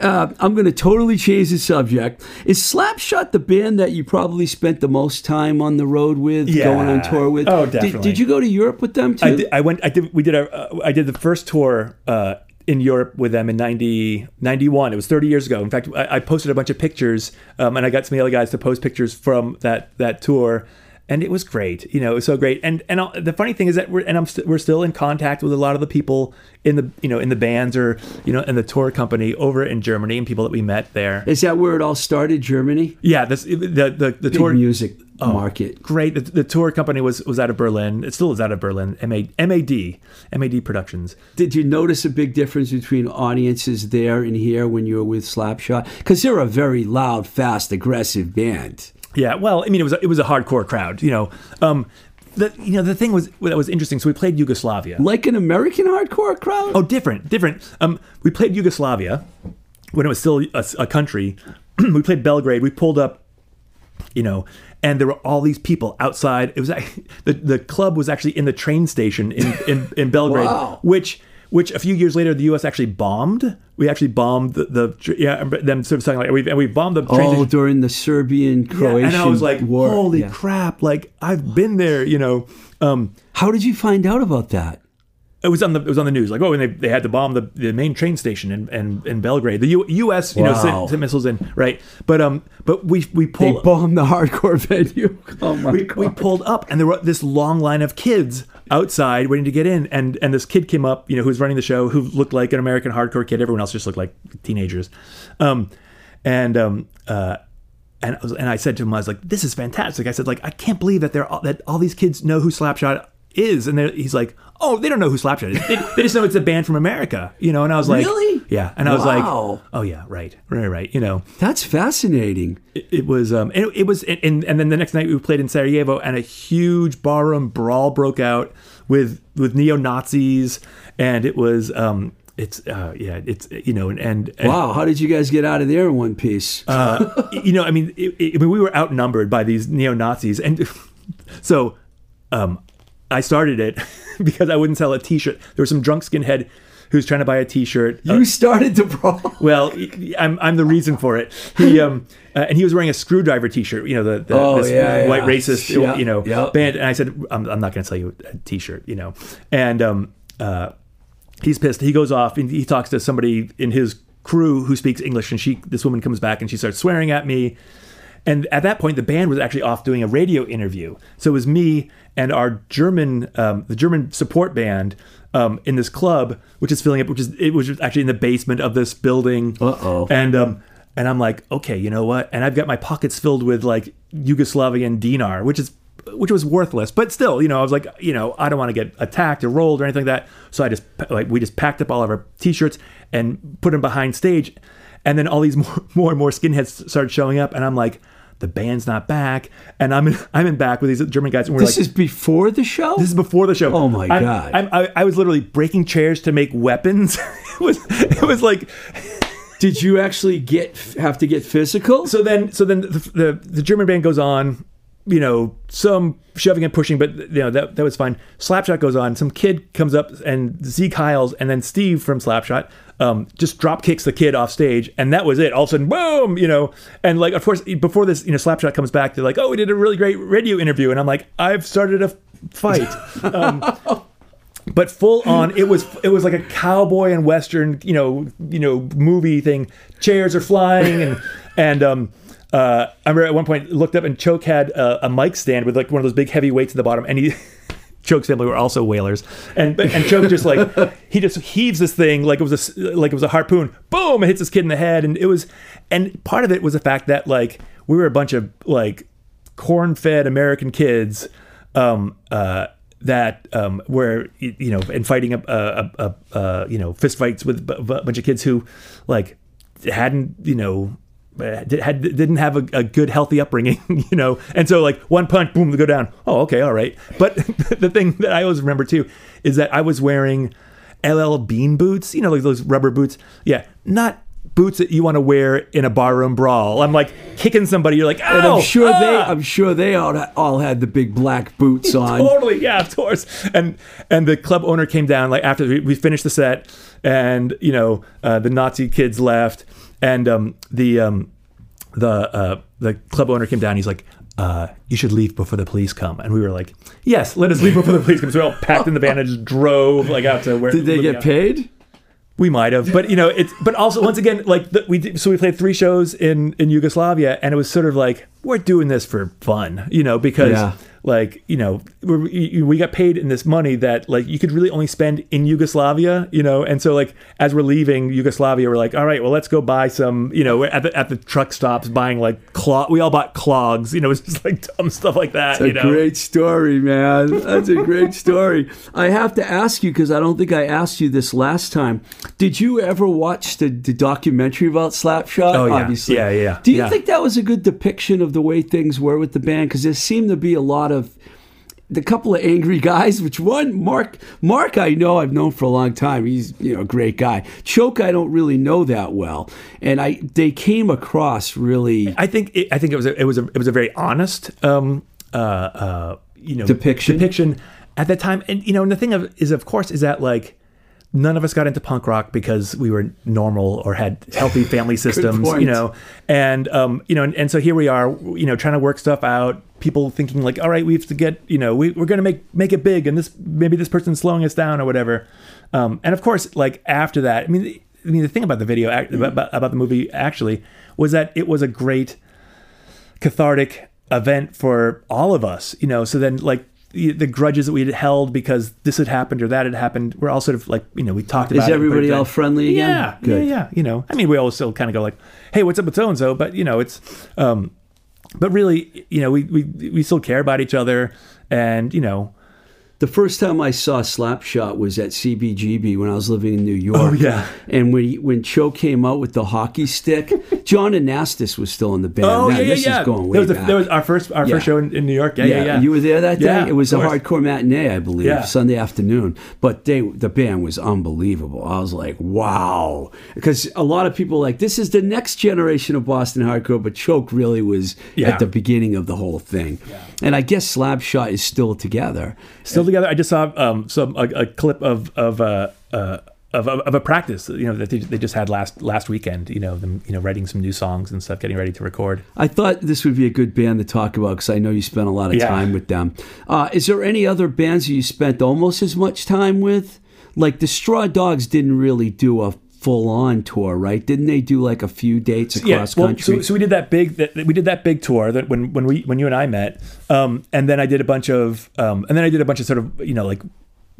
Uh, I'm going to totally change the subject. Is Slapshot the band that you probably spent the most time on the road with, Yeah. going on tour with? Oh, Did- definitely. Did, you go to Europe with them too? I, did, I went. I did. We did a. Uh, I did the first tour uh, in Europe with them in 90, 91. It was thirty years ago. In fact, I, I posted a bunch of pictures, um, and I got some of the other guys to post pictures from that that tour, and it was great. You know, it was so great. And and uh, the funny thing is that we're and I'm st- we're still in contact with a lot of the people in the you know in the bands or you know in the tour company over in Germany and people that we met there. Is that where it all started, Germany? Yeah, this the the the Big tour music market. great. The, the tour company was was out of Berlin. It still is out of Berlin. MA, MAD, MAD Productions. Did you notice a big difference between audiences there and here when you were with Slapshot? Because they're a very loud, fast, aggressive band. Yeah, well, I mean, it was a, it was a hardcore crowd. You know, um, the you know the thing was that was interesting. So we played Yugoslavia. Like an American hardcore crowd? Oh, different, different. Um, we played Yugoslavia when it was still a, a country. we played Belgrade. We pulled up, you know, and there were all these people outside. It was the the club was actually in the train station in in, in Belgrade, Wow. which which a few years later the U.S. actually bombed. We actually bombed the, the yeah them sort of saying like we and we bombed the train Oh, during the Serbian Yeah, and I was like, war. holy Yeah. crap! Like I've been there, you know. Um, How did you find out about that? It was on the it was on the news, like oh, and they, they had to bomb the, the main train station in, in, in Belgrade. The U, U.S. you know sent, sent missiles in, right? But um, but we we pulled They bombed the hardcore venue. Oh my we, god! we pulled up, and there were this long line of kids outside waiting to get in, and and this kid came up, you know, who was running the show, who looked like an American hardcore kid. Everyone else just looked like teenagers, um, and um, uh, and I was, and I said to him, I was like, "This is fantastic." I said, "Like, I can't believe that they're all, that all these kids know who Slapshot is," and he's like, "Oh, they don't know who Slapshot is. They, they just know it's a band from America, you know." And I was like, Really? Yeah." And I was like, Wow. "Oh yeah, right, right, right," you know That's fascinating. it, it was um and it, it was and, and then the next night we played in Sarajevo and a huge barroom brawl broke out with with neo Nazis and it was um it's uh yeah it's you know and, and Wow, how did you guys get out of there in one piece? uh, you know I mean it, it, I mean we were outnumbered by these neo Nazis and so um I started it because I wouldn't sell a T-shirt there was some drunk skinhead who's trying to buy a T-shirt you started the brawl. Well, I'm I'm the reason for it. He um uh, and he was wearing a Skrewdriver T-shirt. You know the, the Oh, this yeah, white yeah. racist Yeah, you know band. And I said I'm, I'm not going to sell you a T-shirt. You know, and um uh he's pissed. He goes off and he talks to somebody in his crew who speaks English, and she this woman comes back and she starts swearing at me. And at that point, the band was actually off doing a radio interview. So it was me and our German, um, the German support band, um, in this club, which is filling up, which is it was actually in the basement of this building. Uh-oh. And um, and I'm like, okay, you know what? And I've got my pockets filled with like Yugoslavian dinar, which is which was worthless, but still, you know, I was like, you know, I don't want to get attacked or rolled or anything like that. So I just like we just packed up all of our t-shirts and put them behind stage, and then all these more, more and more skinheads started showing up, and I'm like, the band's not back, and I'm in, I'm in back with these German guys, and we're This like, is before the show. this is before the show. Oh my I'm- God. I'm, I, I was literally breaking chairs to make weapons. it was it was like Did you actually get have to get physical? so then so then the, the the German band goes on, you know, some shoving and pushing, but you know that that was fine. Slapshot goes on. Some kid comes up and sieg heils and then Steve from Slapshot um, just drop kicks the kid off stage, and that was it. All of a sudden, boom, you know, and like of course before this, you know, Slapshot comes back. They're like, oh, we did a really great radio interview, and I'm like, I've started a fight. Um, but full on it was it was like a cowboy and western you know you know movie thing chairs are flying and and um uh i remember at one point looked up and choke had a, a mic stand with like one of those big heavy weights at the bottom and he Choke's family were also whalers, and and Choke just like he just heaves this thing like it was a like it was a harpoon. Boom! It hits this kid in the head, and it was, and part of it was the fact that like we were a bunch of like corn-fed American kids um, uh, that um, were you know and fighting a, a, a, a, you know fist fights with a bunch of kids who like hadn't you know had didn't have a, a good healthy upbringing, you know, and so like one punch, boom, they go down. Oh, okay, all right. But the thing that I always remember too is that I was wearing LL Bean boots, you know, like those rubber boots. Yeah, not boots that you want to wear in a barroom brawl. I'm like kicking somebody. You're like, oh, And I'm sure they, ah!" I'm sure they all, all had the big black boots on. totally yeah of course and and the club owner came down like after we, we finished the set and you know uh, the nazi kids left and um the um the uh the club owner came down he's like uh, you should leave before the police come, and we were like, "Yes, let us leave before the police come." So we all packed in the van and just drove like out to where. Did they get paid? We might have, but you know, it's. But also, once again, like the, we did, so we played three shows in in Yugoslavia, and it was sort of like we're doing this for fun, you know, because Yeah. Like you know we're, we we got paid in this money that like you could really only spend in Yugoslavia, you know, and so like as we're leaving Yugoslavia, we're like, all right, well, let's go buy some, you know, at the at the truck stops buying like clog. We all bought clogs, you know, it's just like dumb stuff like that, That's you a know. great story, man. That's a great story. I have to ask you because I don't think I asked you this last time. Did you ever watch the, the documentary about Slapshot? Oh, yeah. Obviously. Yeah, yeah, yeah. Do you Yeah. think that was a good depiction of the way things were with the band? Because there seemed to be a lot of the couple of angry guys. Which one, Mark? Mark, I know I've known for a long time. He's you know a great guy. Choke, I don't really know that well, and I they came across really. I think it, I think it was a, it was a it was a very honest um uh uh you know Depiction? depiction at that time and you know and the thing of is of course is that like none of us got into punk rock because we were normal or had healthy family systems you know and um you know and, and so here we are you know trying to work stuff out people thinking like all right we have to get you know we, we're gonna make make it big and this maybe this person's slowing us down or whatever um and of course like after that i mean I mean, the thing about the video, about, about the movie, actually, was that it was a great cathartic event for all of us, you know. So then, like the, grudges that we had held because this had happened or that had happened, we're all sort of like, you know, we talked about. Is everybody but- all friendly again? Yeah, Good. yeah, yeah. You know, I mean, we always still kind of go like, "Hey, what's up with so and so?" But you know, it's, um, but really, you know, we we we still care about each other, and you know, The first time I saw Slapshot was at CBGB when I was living in New oh, York. Oh, yeah. And when he, when Choke came out with the hockey stick, John Anastas was still in the band. oh Now, yeah, yeah, this yeah. is going way that was, back. that was our first our Yeah. first show in, in New York. Yeah, yeah, yeah. You were there that day. Yeah, it was a hardcore matinee, I believe, Yeah. Sunday afternoon. But they, the band was unbelievable. I was like, wow, because a lot of people like this is the next generation of Boston hardcore, but Choke really was Yeah. at the beginning of the whole thing. And I guess Slapshot is still together. still together. I just saw um, some a, a clip of of uh, uh, of, of, of a practice, you know, that they, they just had last last weekend. You know, them you know writing some new songs and stuff, getting ready to record. I thought this would be a good band to talk about because I know you spent a lot of Yeah. time with them. Uh, is there any other bands that you spent almost as much time with? Like the Straw Dogs didn't really do a full on tour, right? Didn't they do like a few dates across well, country? So, so we did that big that we did that big tour that when when we when you and I met, um, and then I did a bunch of um, and then I did a bunch of sort of you know like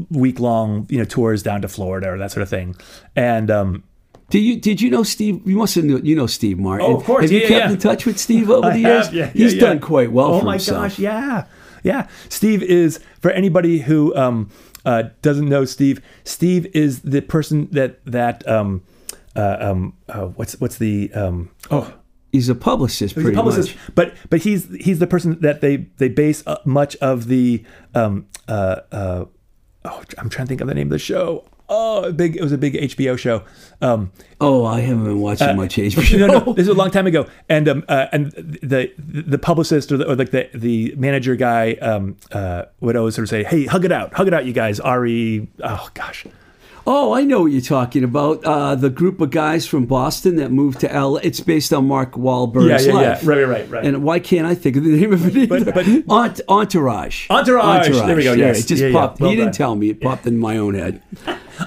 week long you know tours down to Florida or that sort of thing, and um, did you did you know Steve? You must have knew, you know Steve Martin. Oh, of course. Have you kept yeah. in touch with Steve over the years? have, yeah, He's yeah, yeah. done quite well Oh for my himself. gosh, yeah, yeah. Steve is for anybody who um, uh, doesn't know Steve. Steve is the person that that um, uh, um, uh, what's what's the um, oh. He's a publicist, He's pretty a publicist, much. but but he's he's the person that they they base uh, much of the um uh uh oh I'm trying to think of the name of the show. Oh, a big it was a big HBO show. Um, Oh, I haven't been watching much HBO. no, no, this is a long time ago, and um, uh, and the the publicist or, the, or like the the manager guy um, uh, would always sort of say, "Hey, hug it out, hug it out, you guys." Ari, oh gosh, Oh, I know what you're talking about. Uh, the group of guys from Boston that moved to L. It's based on Mark Wahlberg's Yeah, yeah, yeah. life. Right, right, right, right. And why can't I think of the name of it either? But- but- Ent- Entourage. Entourage. There we go, Yeah, yes. it just Yeah, yeah. popped. Well he didn't tell me. It popped in my own head.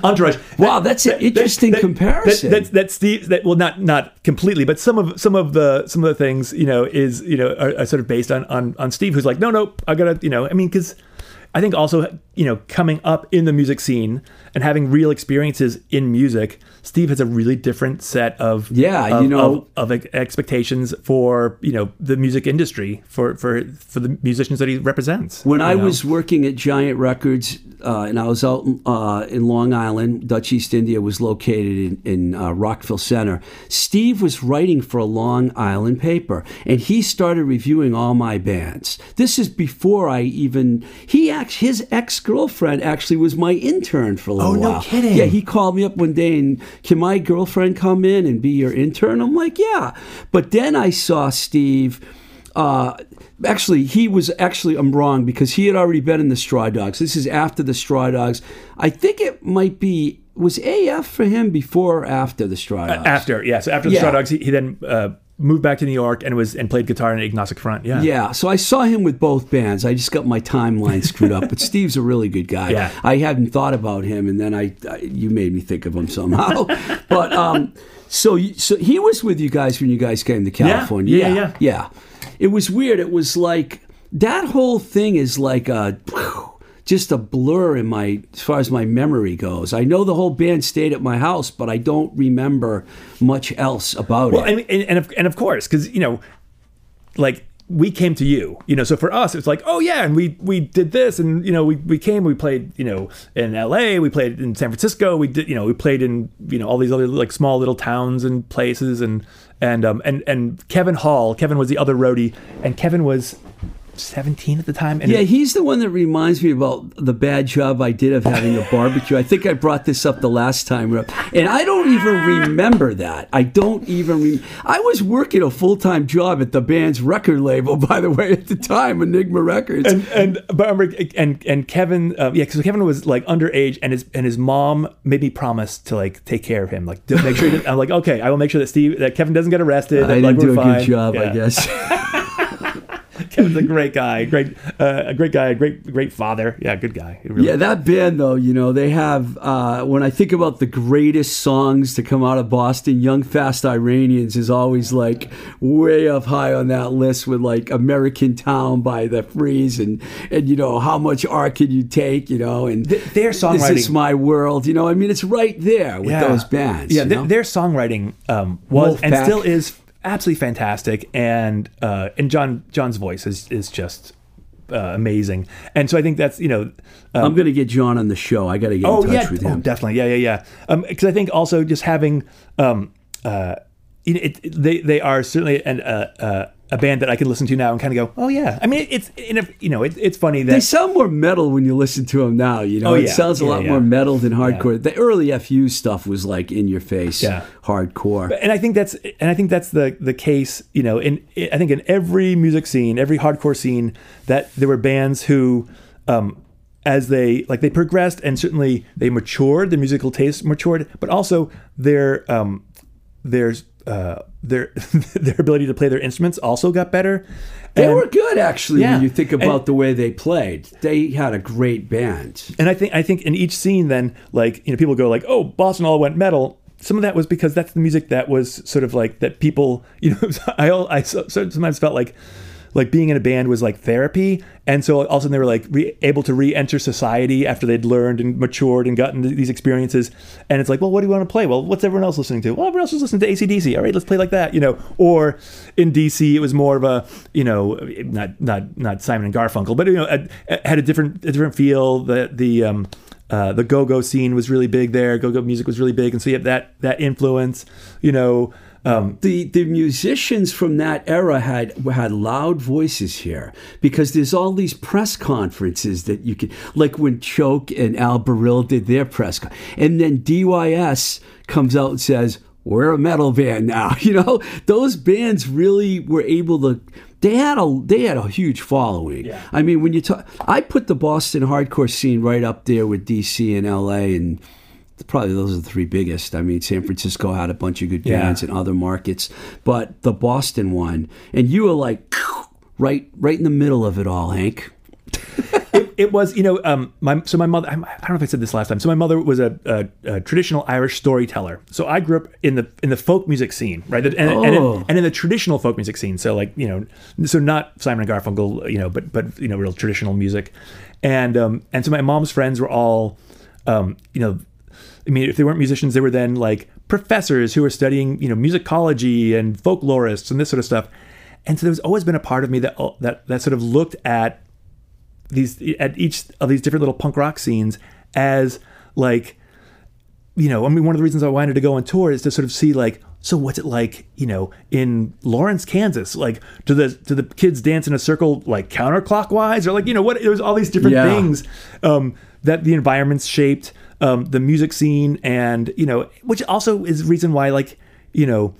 Entourage. Wow, that's an interesting comparison. That, that's that Steve. That well, not not completely, but some of some of the some of the things you know is you know are, are sort of based on on on Steve, who's like, no, no, I gotta you know, I mean, because I think also you know, coming up in the music scene and having real experiences in music, Steve has a really different set of Yeah, of, you know- of, of expectations for you know the music industry for for for the musicians that he represents. When I know? was working at Giant Records, uh, and I was out uh, in Long Island, Dutch East India was located in, in uh, Rockville Center. Steve was writing for a Long Island paper, and he started reviewing all my bands. This is before I even he act his ex girlfriend actually was my intern for a little Oh, no while. kidding. Yeah, he called me up one day and can my girlfriend come in and be your intern? I'm like, yeah. But then I saw Steve. Uh, actually, he was actually I'm wrong because he had already been in the Straw Dogs. This is after the Straw Dogs. I think it might be was AF for him before or after the Straw Dogs. after yeah, so after the Yeah. Straw Dogs, he, he then uh, moved back to New York and was and played guitar in Agnostic Front. Yeah, Yeah, so I saw him with both bands. I just got my timeline screwed up, but Steve's a really good guy. Yeah. I hadn't thought about him, and then I, I you made me think of him somehow. but um, so you- so he was with you guys when you guys came to California. Yeah, yeah, yeah. It was weird. It was like that whole thing is like a. Just a blur in my, as far as my memory goes. I know the whole band stayed at my house, but I don't remember much else about Well, it. Mean, and, and of, and of course, because you know, like we came to you, you know. So for us, it's like, oh yeah, and we we did this, and you know, we we came, we played, you know, in L.A., we played in San Francisco, we did, you know, we played in you know all these other like small little towns and places, and and um and and Kevin Hall, Kevin was the other roadie, and Kevin was. 17 at the time and Yeah, he's the one that reminds me about the bad job I did of having a barbecue. I think I brought this up the last time, we were up, and I don't even remember that. I don't even. Re- I was working a full time job at the band's record label, by the way, at the time, Enigma Records. and and but I remember, and and Kevin, uh, yeah, because Kevin was like underage, and his and his mom made me promise to like take care of him, like to make sure. He didn't, I'm like, okay, I will make sure that Steve, that Kevin doesn't get arrested. I that, like, didn't do we're a good fine. job, I guess. Kevin's a great guy, great, uh, a great guy, a great, great father. Yeah, good guy. Really- Yeah, that band though, you know, they have. Uh, when I think about the greatest songs to come out of Boston, "Young Fast Iranians" is always like way up high on that list with like "American Town" by the Freeze and and you know how much art can you take, you know, and Th- their This songwriting- is my world, you know. I mean, it's right there with Yeah. those bands. Yeah, you th- know? their songwriting um, was and still is absolutely fantastic, and uh, and John John's voice is is just uh, amazing, and so I think that's you know. Um, I'm gonna get John on the show. I got to get oh in touch yeah, with oh, him. definitely, yeah, yeah, yeah. Because I think also just having, um, uh, it, it- they they are certainly an, uh, uh, a band that I can listen to now and kind of go, oh yeah. I mean, it's in a, you know, it, it's funny that They sound more metal when you listen to them now. You know, Oh, it sounds a Yeah, lot yeah. more metal than hardcore. The early FU stuff was like in your face, Yeah. hardcore. and I think that's and I think that's the the case. You know, in I think in every music scene, every hardcore scene, that there were bands who, um, as they like they progressed and certainly they matured, the musical taste matured, but also their um, their uh, their their ability to play their instruments also got better. They And- were good, actually, Yeah. when you think about And- the way they played. They had a great band. And I think I think in each scene, then like you know, people go like, "Oh, Boston all went metal." Some of that was because that's the music that was sort of like that people, you know. I I so- so- sometimes felt like like being in a band was like therapy, and so all of a sudden they were like re- able to re-enter society after they'd learned and matured and gotten these experiences. And it's like, well, what do you want to play? Well, what's everyone else listening to? Well, everyone else is listening to ACDC. All right, let's play like that, you know. Or in DC, it was more of a, you know, not not not Simon and Garfunkel, but you know, a, a- had a different a different feel. The the um, uh, the go-go scene was really big there. Go-go music was really big, and so you have that that influence. You know, um, the the musicians from that era had had loud voices here because there's all these press conferences that you can like when Choke and Al Barile did their press con- and then DYS comes out and says we're a metal band now you know those bands really were able to they had a they had a huge following Yeah. I mean when you talk I put the Boston hardcore scene right up there with DC and LA and probably those are the three biggest. I mean, San Francisco had a bunch of good Yeah. bands in other markets, but the Boston one, and you were like right, right in the middle of it all, Hank. it, it was you know um my so my mother I don't know if I said this last time so my mother was a, a, a traditional Irish storyteller so I grew up in the in the folk music scene right and, and, and, Oh. in, and in the traditional folk music scene so like you know so not Simon and Garfunkel you know but but you know real traditional music and um and so my mom's friends were all um you know I mean if they weren't musicians they were then like professors who were studying you know musicology and folklorists and this sort of stuff. And so there's always been a part of me that that that sort of looked at these at each of these different little punk rock scenes as like you know i mean one of the reasons i wanted to go on tour is to sort of see like so what's it like you know in lawrence kansas? Like do the do the kids dance in a circle like counterclockwise? Or like you know what there's all these different Yeah. things um, that the environments shaped um, the music scene and you know which also is reason why like you know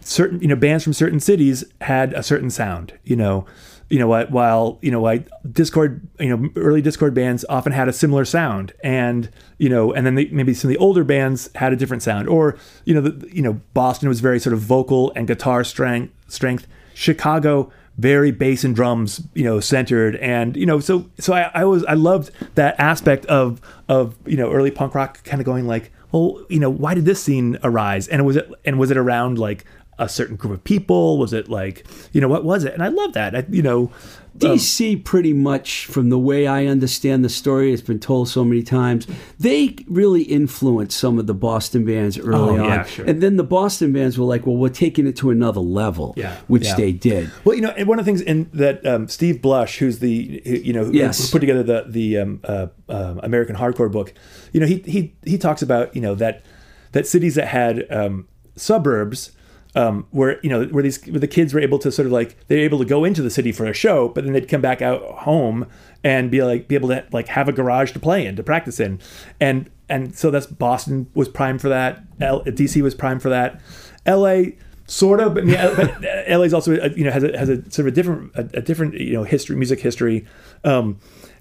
certain you know bands from certain cities had a certain sound you know. You know what while you know why Dischord you know early Dischord bands often had a similar sound and you know and then they, maybe some of the older bands had a different sound or you know the, you know boston was very sort of vocal and guitar strength strength. Chicago very bass and drums you know centered. And you know so so i, I was i loved that aspect of of you know early punk rock kind of going like well you know why did this scene arise? And was it and was it around like a certain group of people? Was it like you know what was it? And i love that. I, you know DC pretty much, from the way I understand the story, it's been told so many times. They really influenced some of the Boston bands early Oh, on, sure. and then the Boston bands were like, "Well, we're taking it to another level," Yeah, which yeah. they did. Well, you know, and one of the things in that um, Steve Blush, who's the who- you know who Yes. who put together the the um, uh, uh, American hardcore book, you know, he he he talks about you know that that cities that had um, suburbs. Um, where you know where these where the kids were able to sort of like they're able to go into the city for a show, but then they'd come back out home and be like be able to like have a garage to play in to practice in, and and so that's Boston was prime for that. L- DC was prime for that. L.A. sort of, but, mean, but LA's also uh, you know has a has a sort of a different a, a different you know history, music history, um,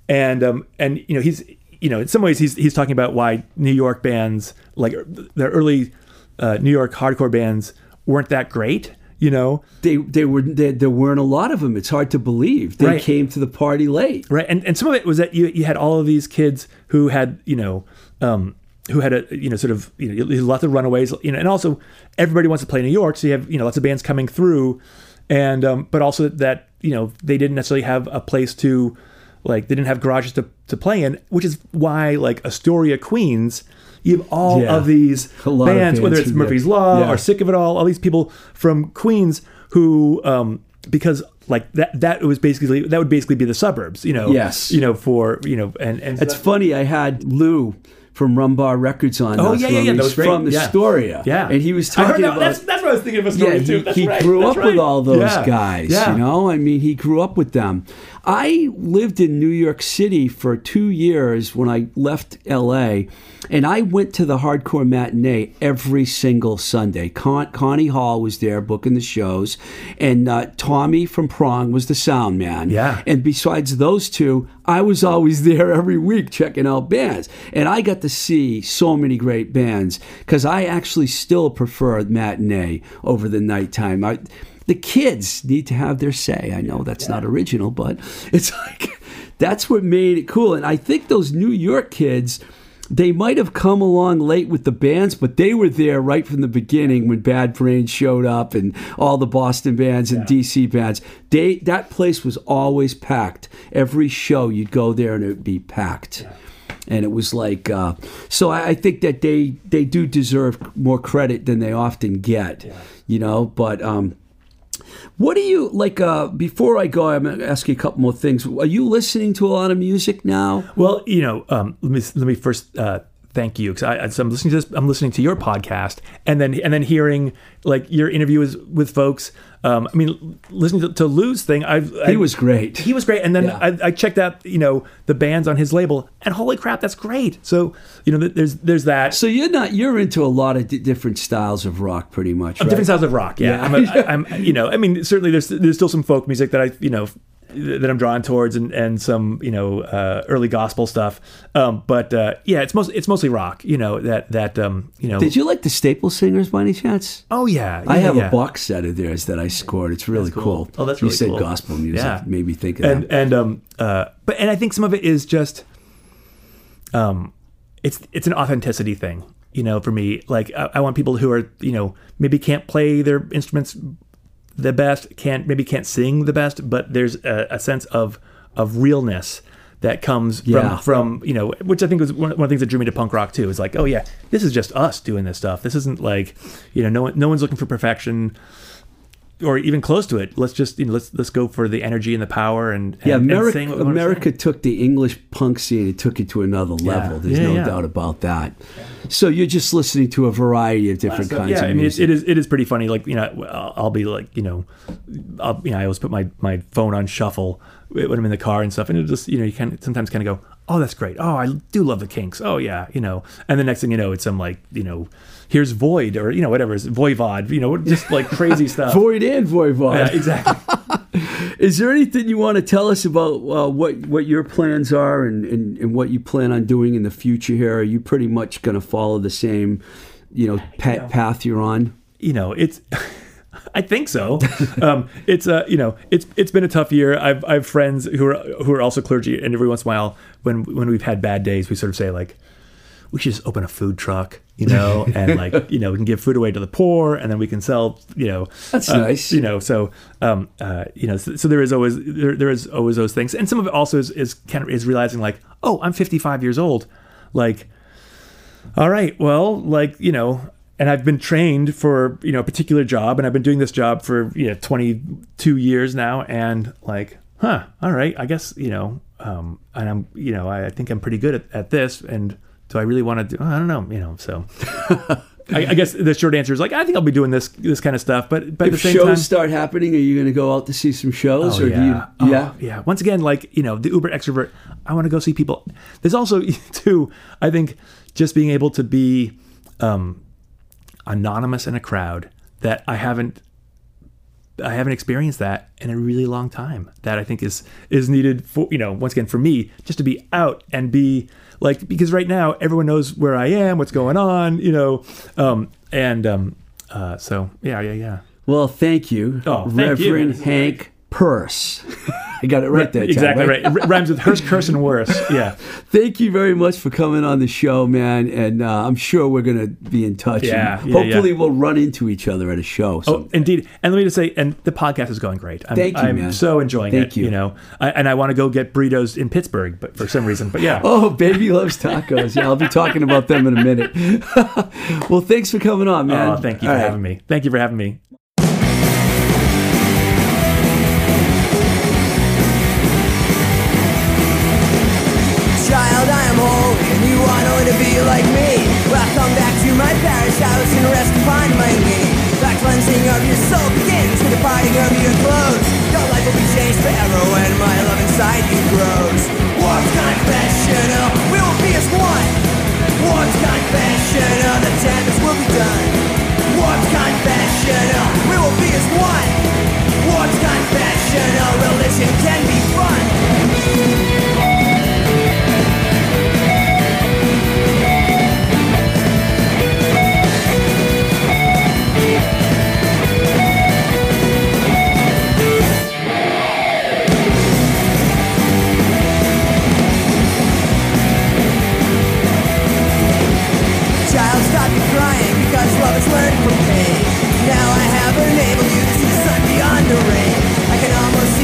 and um, and you know he's you know in some ways he's he's talking about why New York bands like the early uh, New York hardcore bands weren't that great, you know, They they were they, there weren't a lot of them. It's hard to believe they Right. came to the party late. right? And and some of it was that you you had all of these kids who had you know. Um, who had a you know sort of you know lots of runaways you know and also everybody wants to play New York so you have you know lots of bands coming through and um, but also that you know they didn't necessarily have a place to like they didn't have garages to, to play in which is why like Astoria Queens you have all Yeah. of these lot of bands, whether it's Murphy's. Law Yeah. or Sick of It All all these people from Queens who um because like that that was basically that would basically be the suburbs you know Yes. you know for you know and and It's funny. I had Lou from Rumbar Records on. Oh yeah, yeah, yeah. we- That was great. from yeah. Astoria. Yeah, and he was talking about. That's, that's what I was thinking of yeah, Astoria he, too. That's he right. grew That's up with all those Yeah. guys. Yeah. You know, I mean, he grew up with them. I lived in New York City for two years when I left L.A. And I went to the hardcore matinee every single Sunday. Con- Connie Hall was there booking the shows, and uh, Tommy from Prong was the sound man. Yeah. And besides those two, I was always there every week checking out bands. And I got to see so many great bands because I actually still prefer matinee over the nighttime. I, the kids need to have their say. I know that's not original, but it's like that's what made it cool. And I think those New York kids. They might have come along late with the bands, but they were there right from the beginning when Bad Brains showed up and all the Boston bands and DC bands. They that place was always packed. Every show you'd go there and it would be packed. And it was like, uh, so I, I think that they they do deserve more credit than they often get, you know. But um, what do you like? Uh, before I go, I'm going to ask you a couple more things. Are you listening to a lot of music now? Well, you know, um, let me let me first uh, thank you because I, I- I'm listening to this. I'm listening to your podcast, and then and then hearing like your interviews with folks. Um, I mean, listening to, to Lou's thing, I've He was great. He was great, and then Yeah. I, I checked out you know the bands on his label, and holy crap, that's great. So you know, there's there's that. So you're not you're into a lot of di different styles of rock, pretty much. Right? different styles of rock. Yeah, Yeah. I'm, a, I'm, you know, I mean, certainly there's there's still some folk music that I, you know, that I'm drawn towards, and, and some you know uh, early gospel stuff. Um, but uh, yeah, it's most it's mostly rock. You know that that um, you know. Did you like the Staple Singers by any chance? Oh yeah, I have yeah. a box set of theirs that I scored. It's really cool. cool. Oh, that's really you said cool. gospel music. Yeah. Made me think of and that. and um uh but and I think some of it is just um it's it's an authenticity thing you know for me like I, I want people who are you know maybe can't play their instruments the best can't maybe can't sing the best but there's a, a sense of of realness that comes Yeah. from from you know which I think was one, one of the things that drew me to punk rock too is like oh yeah this is just us doing this stuff this isn't like you know no one no one's looking for perfection or even close to it. Let's just you know, let's let's go for the energy and the power and, and yeah, and America, saying what we wanna America took the English punk scene and it took it to another level. There's Yeah, no yeah. doubt about that. So you're just listening to a variety of different So, kinds yeah, of I mean, music. it is it is pretty funny. Like you know, I'll, I'll be like you know, I'll, you know, I always put my my phone on shuffle when I'm in the car and stuff, and it just you know you can sometimes kind of go, oh that's great, oh I do love the Kinks, oh yeah, you know, and the next thing you know, it's some like you know, here's Void or you know whatever, it's Voivod, you know, just like crazy stuff. Void and Voivod. yeah, exactly. Is there anything you want to tell us about uh, what what your plans are and, and, and what you plan on doing in the future here? Are you pretty much going to follow the same, you know, pa- path you're on? you know, it's. I think so. um, it's uh, you know, it's it's been a tough year. I've I have friends who are who are also clergy, and every once in a while, when when we've had bad days, we sort of say like, we should just open a food truck, you know, and like you know, we can give food away to the poor, and then we can sell, you know, That's uh, nice. you know. So, um, uh, you know, so, so there is always there, there is always those things, and some of it also is, is kind of is realizing like, oh, I'm 55 years old, like all right, well, like, you know, and I've been trained for, you know, a particular job and I've been doing this job for, you know, 22 years now and like, huh, all right, I guess, you know, um, and I'm, you know, I, I think I'm pretty good at, at this and do I really want to do, I don't know, you know, so I, I guess the short answer is like, I think I'll be doing this, this kind of stuff, but, but at the If shows time, start happening, are you going to go out to see some shows? Oh, or yeah. do you? Oh, yeah. yeah. Once again, like, you know, the uber extrovert, I want to go see people. There's also, too, I think just being able to be um, anonymous in a crowd that I haven't. I haven't experienced that in a really long time. That I think is is needed for you know once again for me just to be out and be like because right now everyone knows where I am, what's going on, you know, um, and um, uh, so yeah, yeah, yeah. Well, thank you, Oh, thank you. Reverend Hank Peirce. I got it right there. Exactly right. It rhymes with hearse, curse, and worse. Yeah. Thank you very much for coming on the show, man. And uh, I'm sure we're going to be in touch. Yeah, yeah, hopefully, yeah. we'll run into each other at a show. So. Oh, indeed. And let me just say, and the podcast is going great. I'm, Thank you, I'm man. so enjoying Thank it. you. You know, I, and I want to go get burritos in Pittsburgh, but for some reason, but yeah. Oh, baby loves tacos. Yeah, I'll be talking about them in a minute. well, thanks for coming on, man. Oh, thank you All for right. having me. Thank you for having me. Cleansing of your soul begins with the parting of your clothes. Your life will be changed forever when my love inside you grows. What's confessional? We will be as one. What's confessional? The damage will be done. What's confessional? We will be as one. What's confessional? Religion can be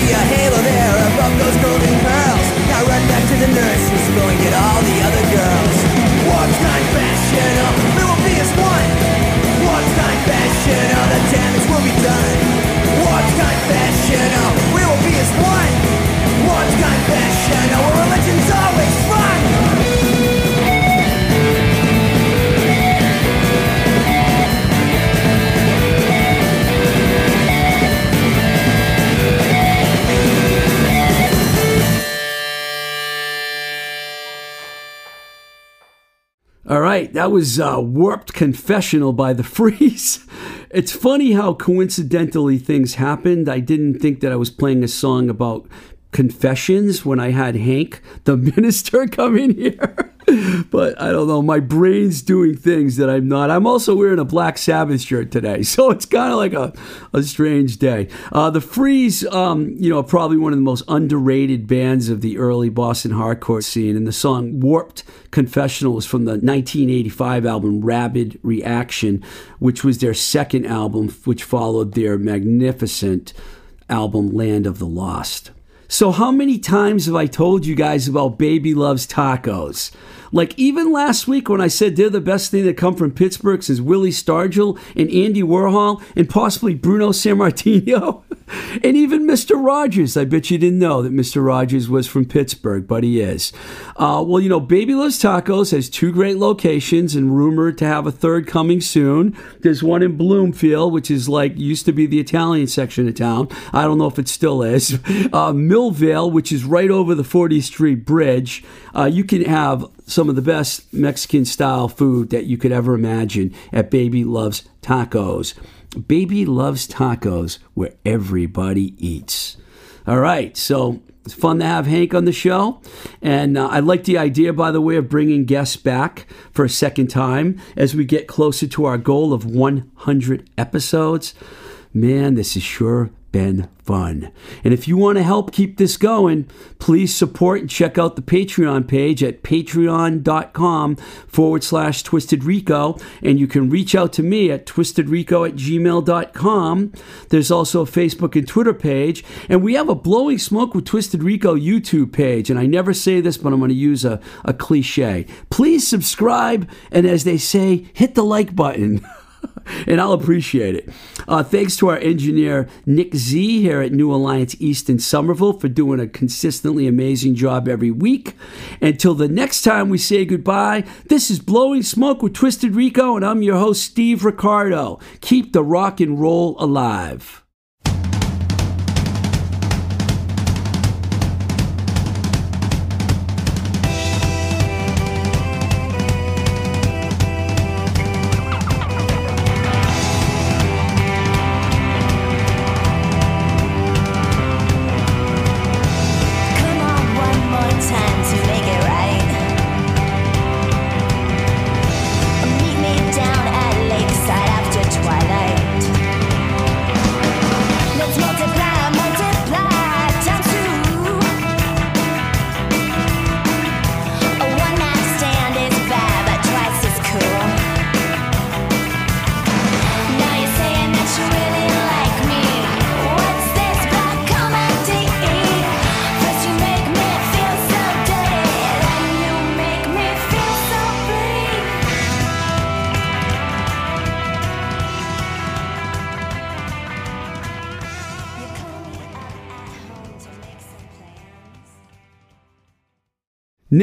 see a halo there above those golden curls. Now run back to the nurses, go and get all the other girls. That was uh, Warped Confessional by The Freeze. It's funny how coincidentally things happened. I didn't think that I was playing a song about confessions when I had Hank, the minister, come in here. But I don't know. My brain's doing things that I'm not. I'm also wearing a Black Sabbath shirt today, so it's kind of like a, a strange day. Uh, the Freeze, um, you know, probably one of the most underrated bands of the early Boston hardcore scene, and the song "Warped Confessional" from the 1985 album "Rabid Reaction," which was their second album, which followed their magnificent album "Land of the Lost." So, how many times have I told you guys about Baby Loves Tacos? Like, even last week when I said they're the best thing that come from Pittsburgh since Willie Stargell and Andy Warhol and possibly Bruno Sammartino. and even Mr. Rogers. I bet you didn't know that Mr. Rogers was from Pittsburgh, but he is. Uh, well, you know, Baby Loves Tacos has two great locations and rumored to have a third coming soon. There's one in Bloomfield, which is like used to be the Italian section of town. I don't know if it still is. Uh, Millvale, which is right over the 40th Street Bridge. Uh, you can have some of the best Mexican style food that you could ever imagine at Baby Loves Tacos. Baby Loves Tacos, where everybody eats. All right, so it's fun to have Hank on the show. And uh, I like the idea, by the way, of bringing guests back for a second time as we get closer to our goal of 100 episodes. Man, this has sure been fun. And if you want to help keep this going, please support and check out the Patreon page at patreon.com forward slash Twisted Rico. And you can reach out to me at twistedrico at gmail.com. There's also a Facebook and Twitter page. And we have a Blowing Smoke with Twisted Rico YouTube page. And I never say this, but I'm going to use a, a cliche. Please subscribe. And as they say, hit the like button. and I'll appreciate it. Uh, thanks to our engineer, Nick Z, here at New Alliance East in Somerville, for doing a consistently amazing job every week. Until the next time we say goodbye, this is Blowing Smoke with Twisted Rico, and I'm your host, Steve Ricardo. Keep the rock and roll alive.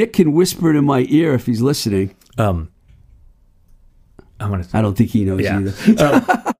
Nick can whisper it in my ear if he's listening. Um, I want to. I don't think he knows Yeah. either. Um,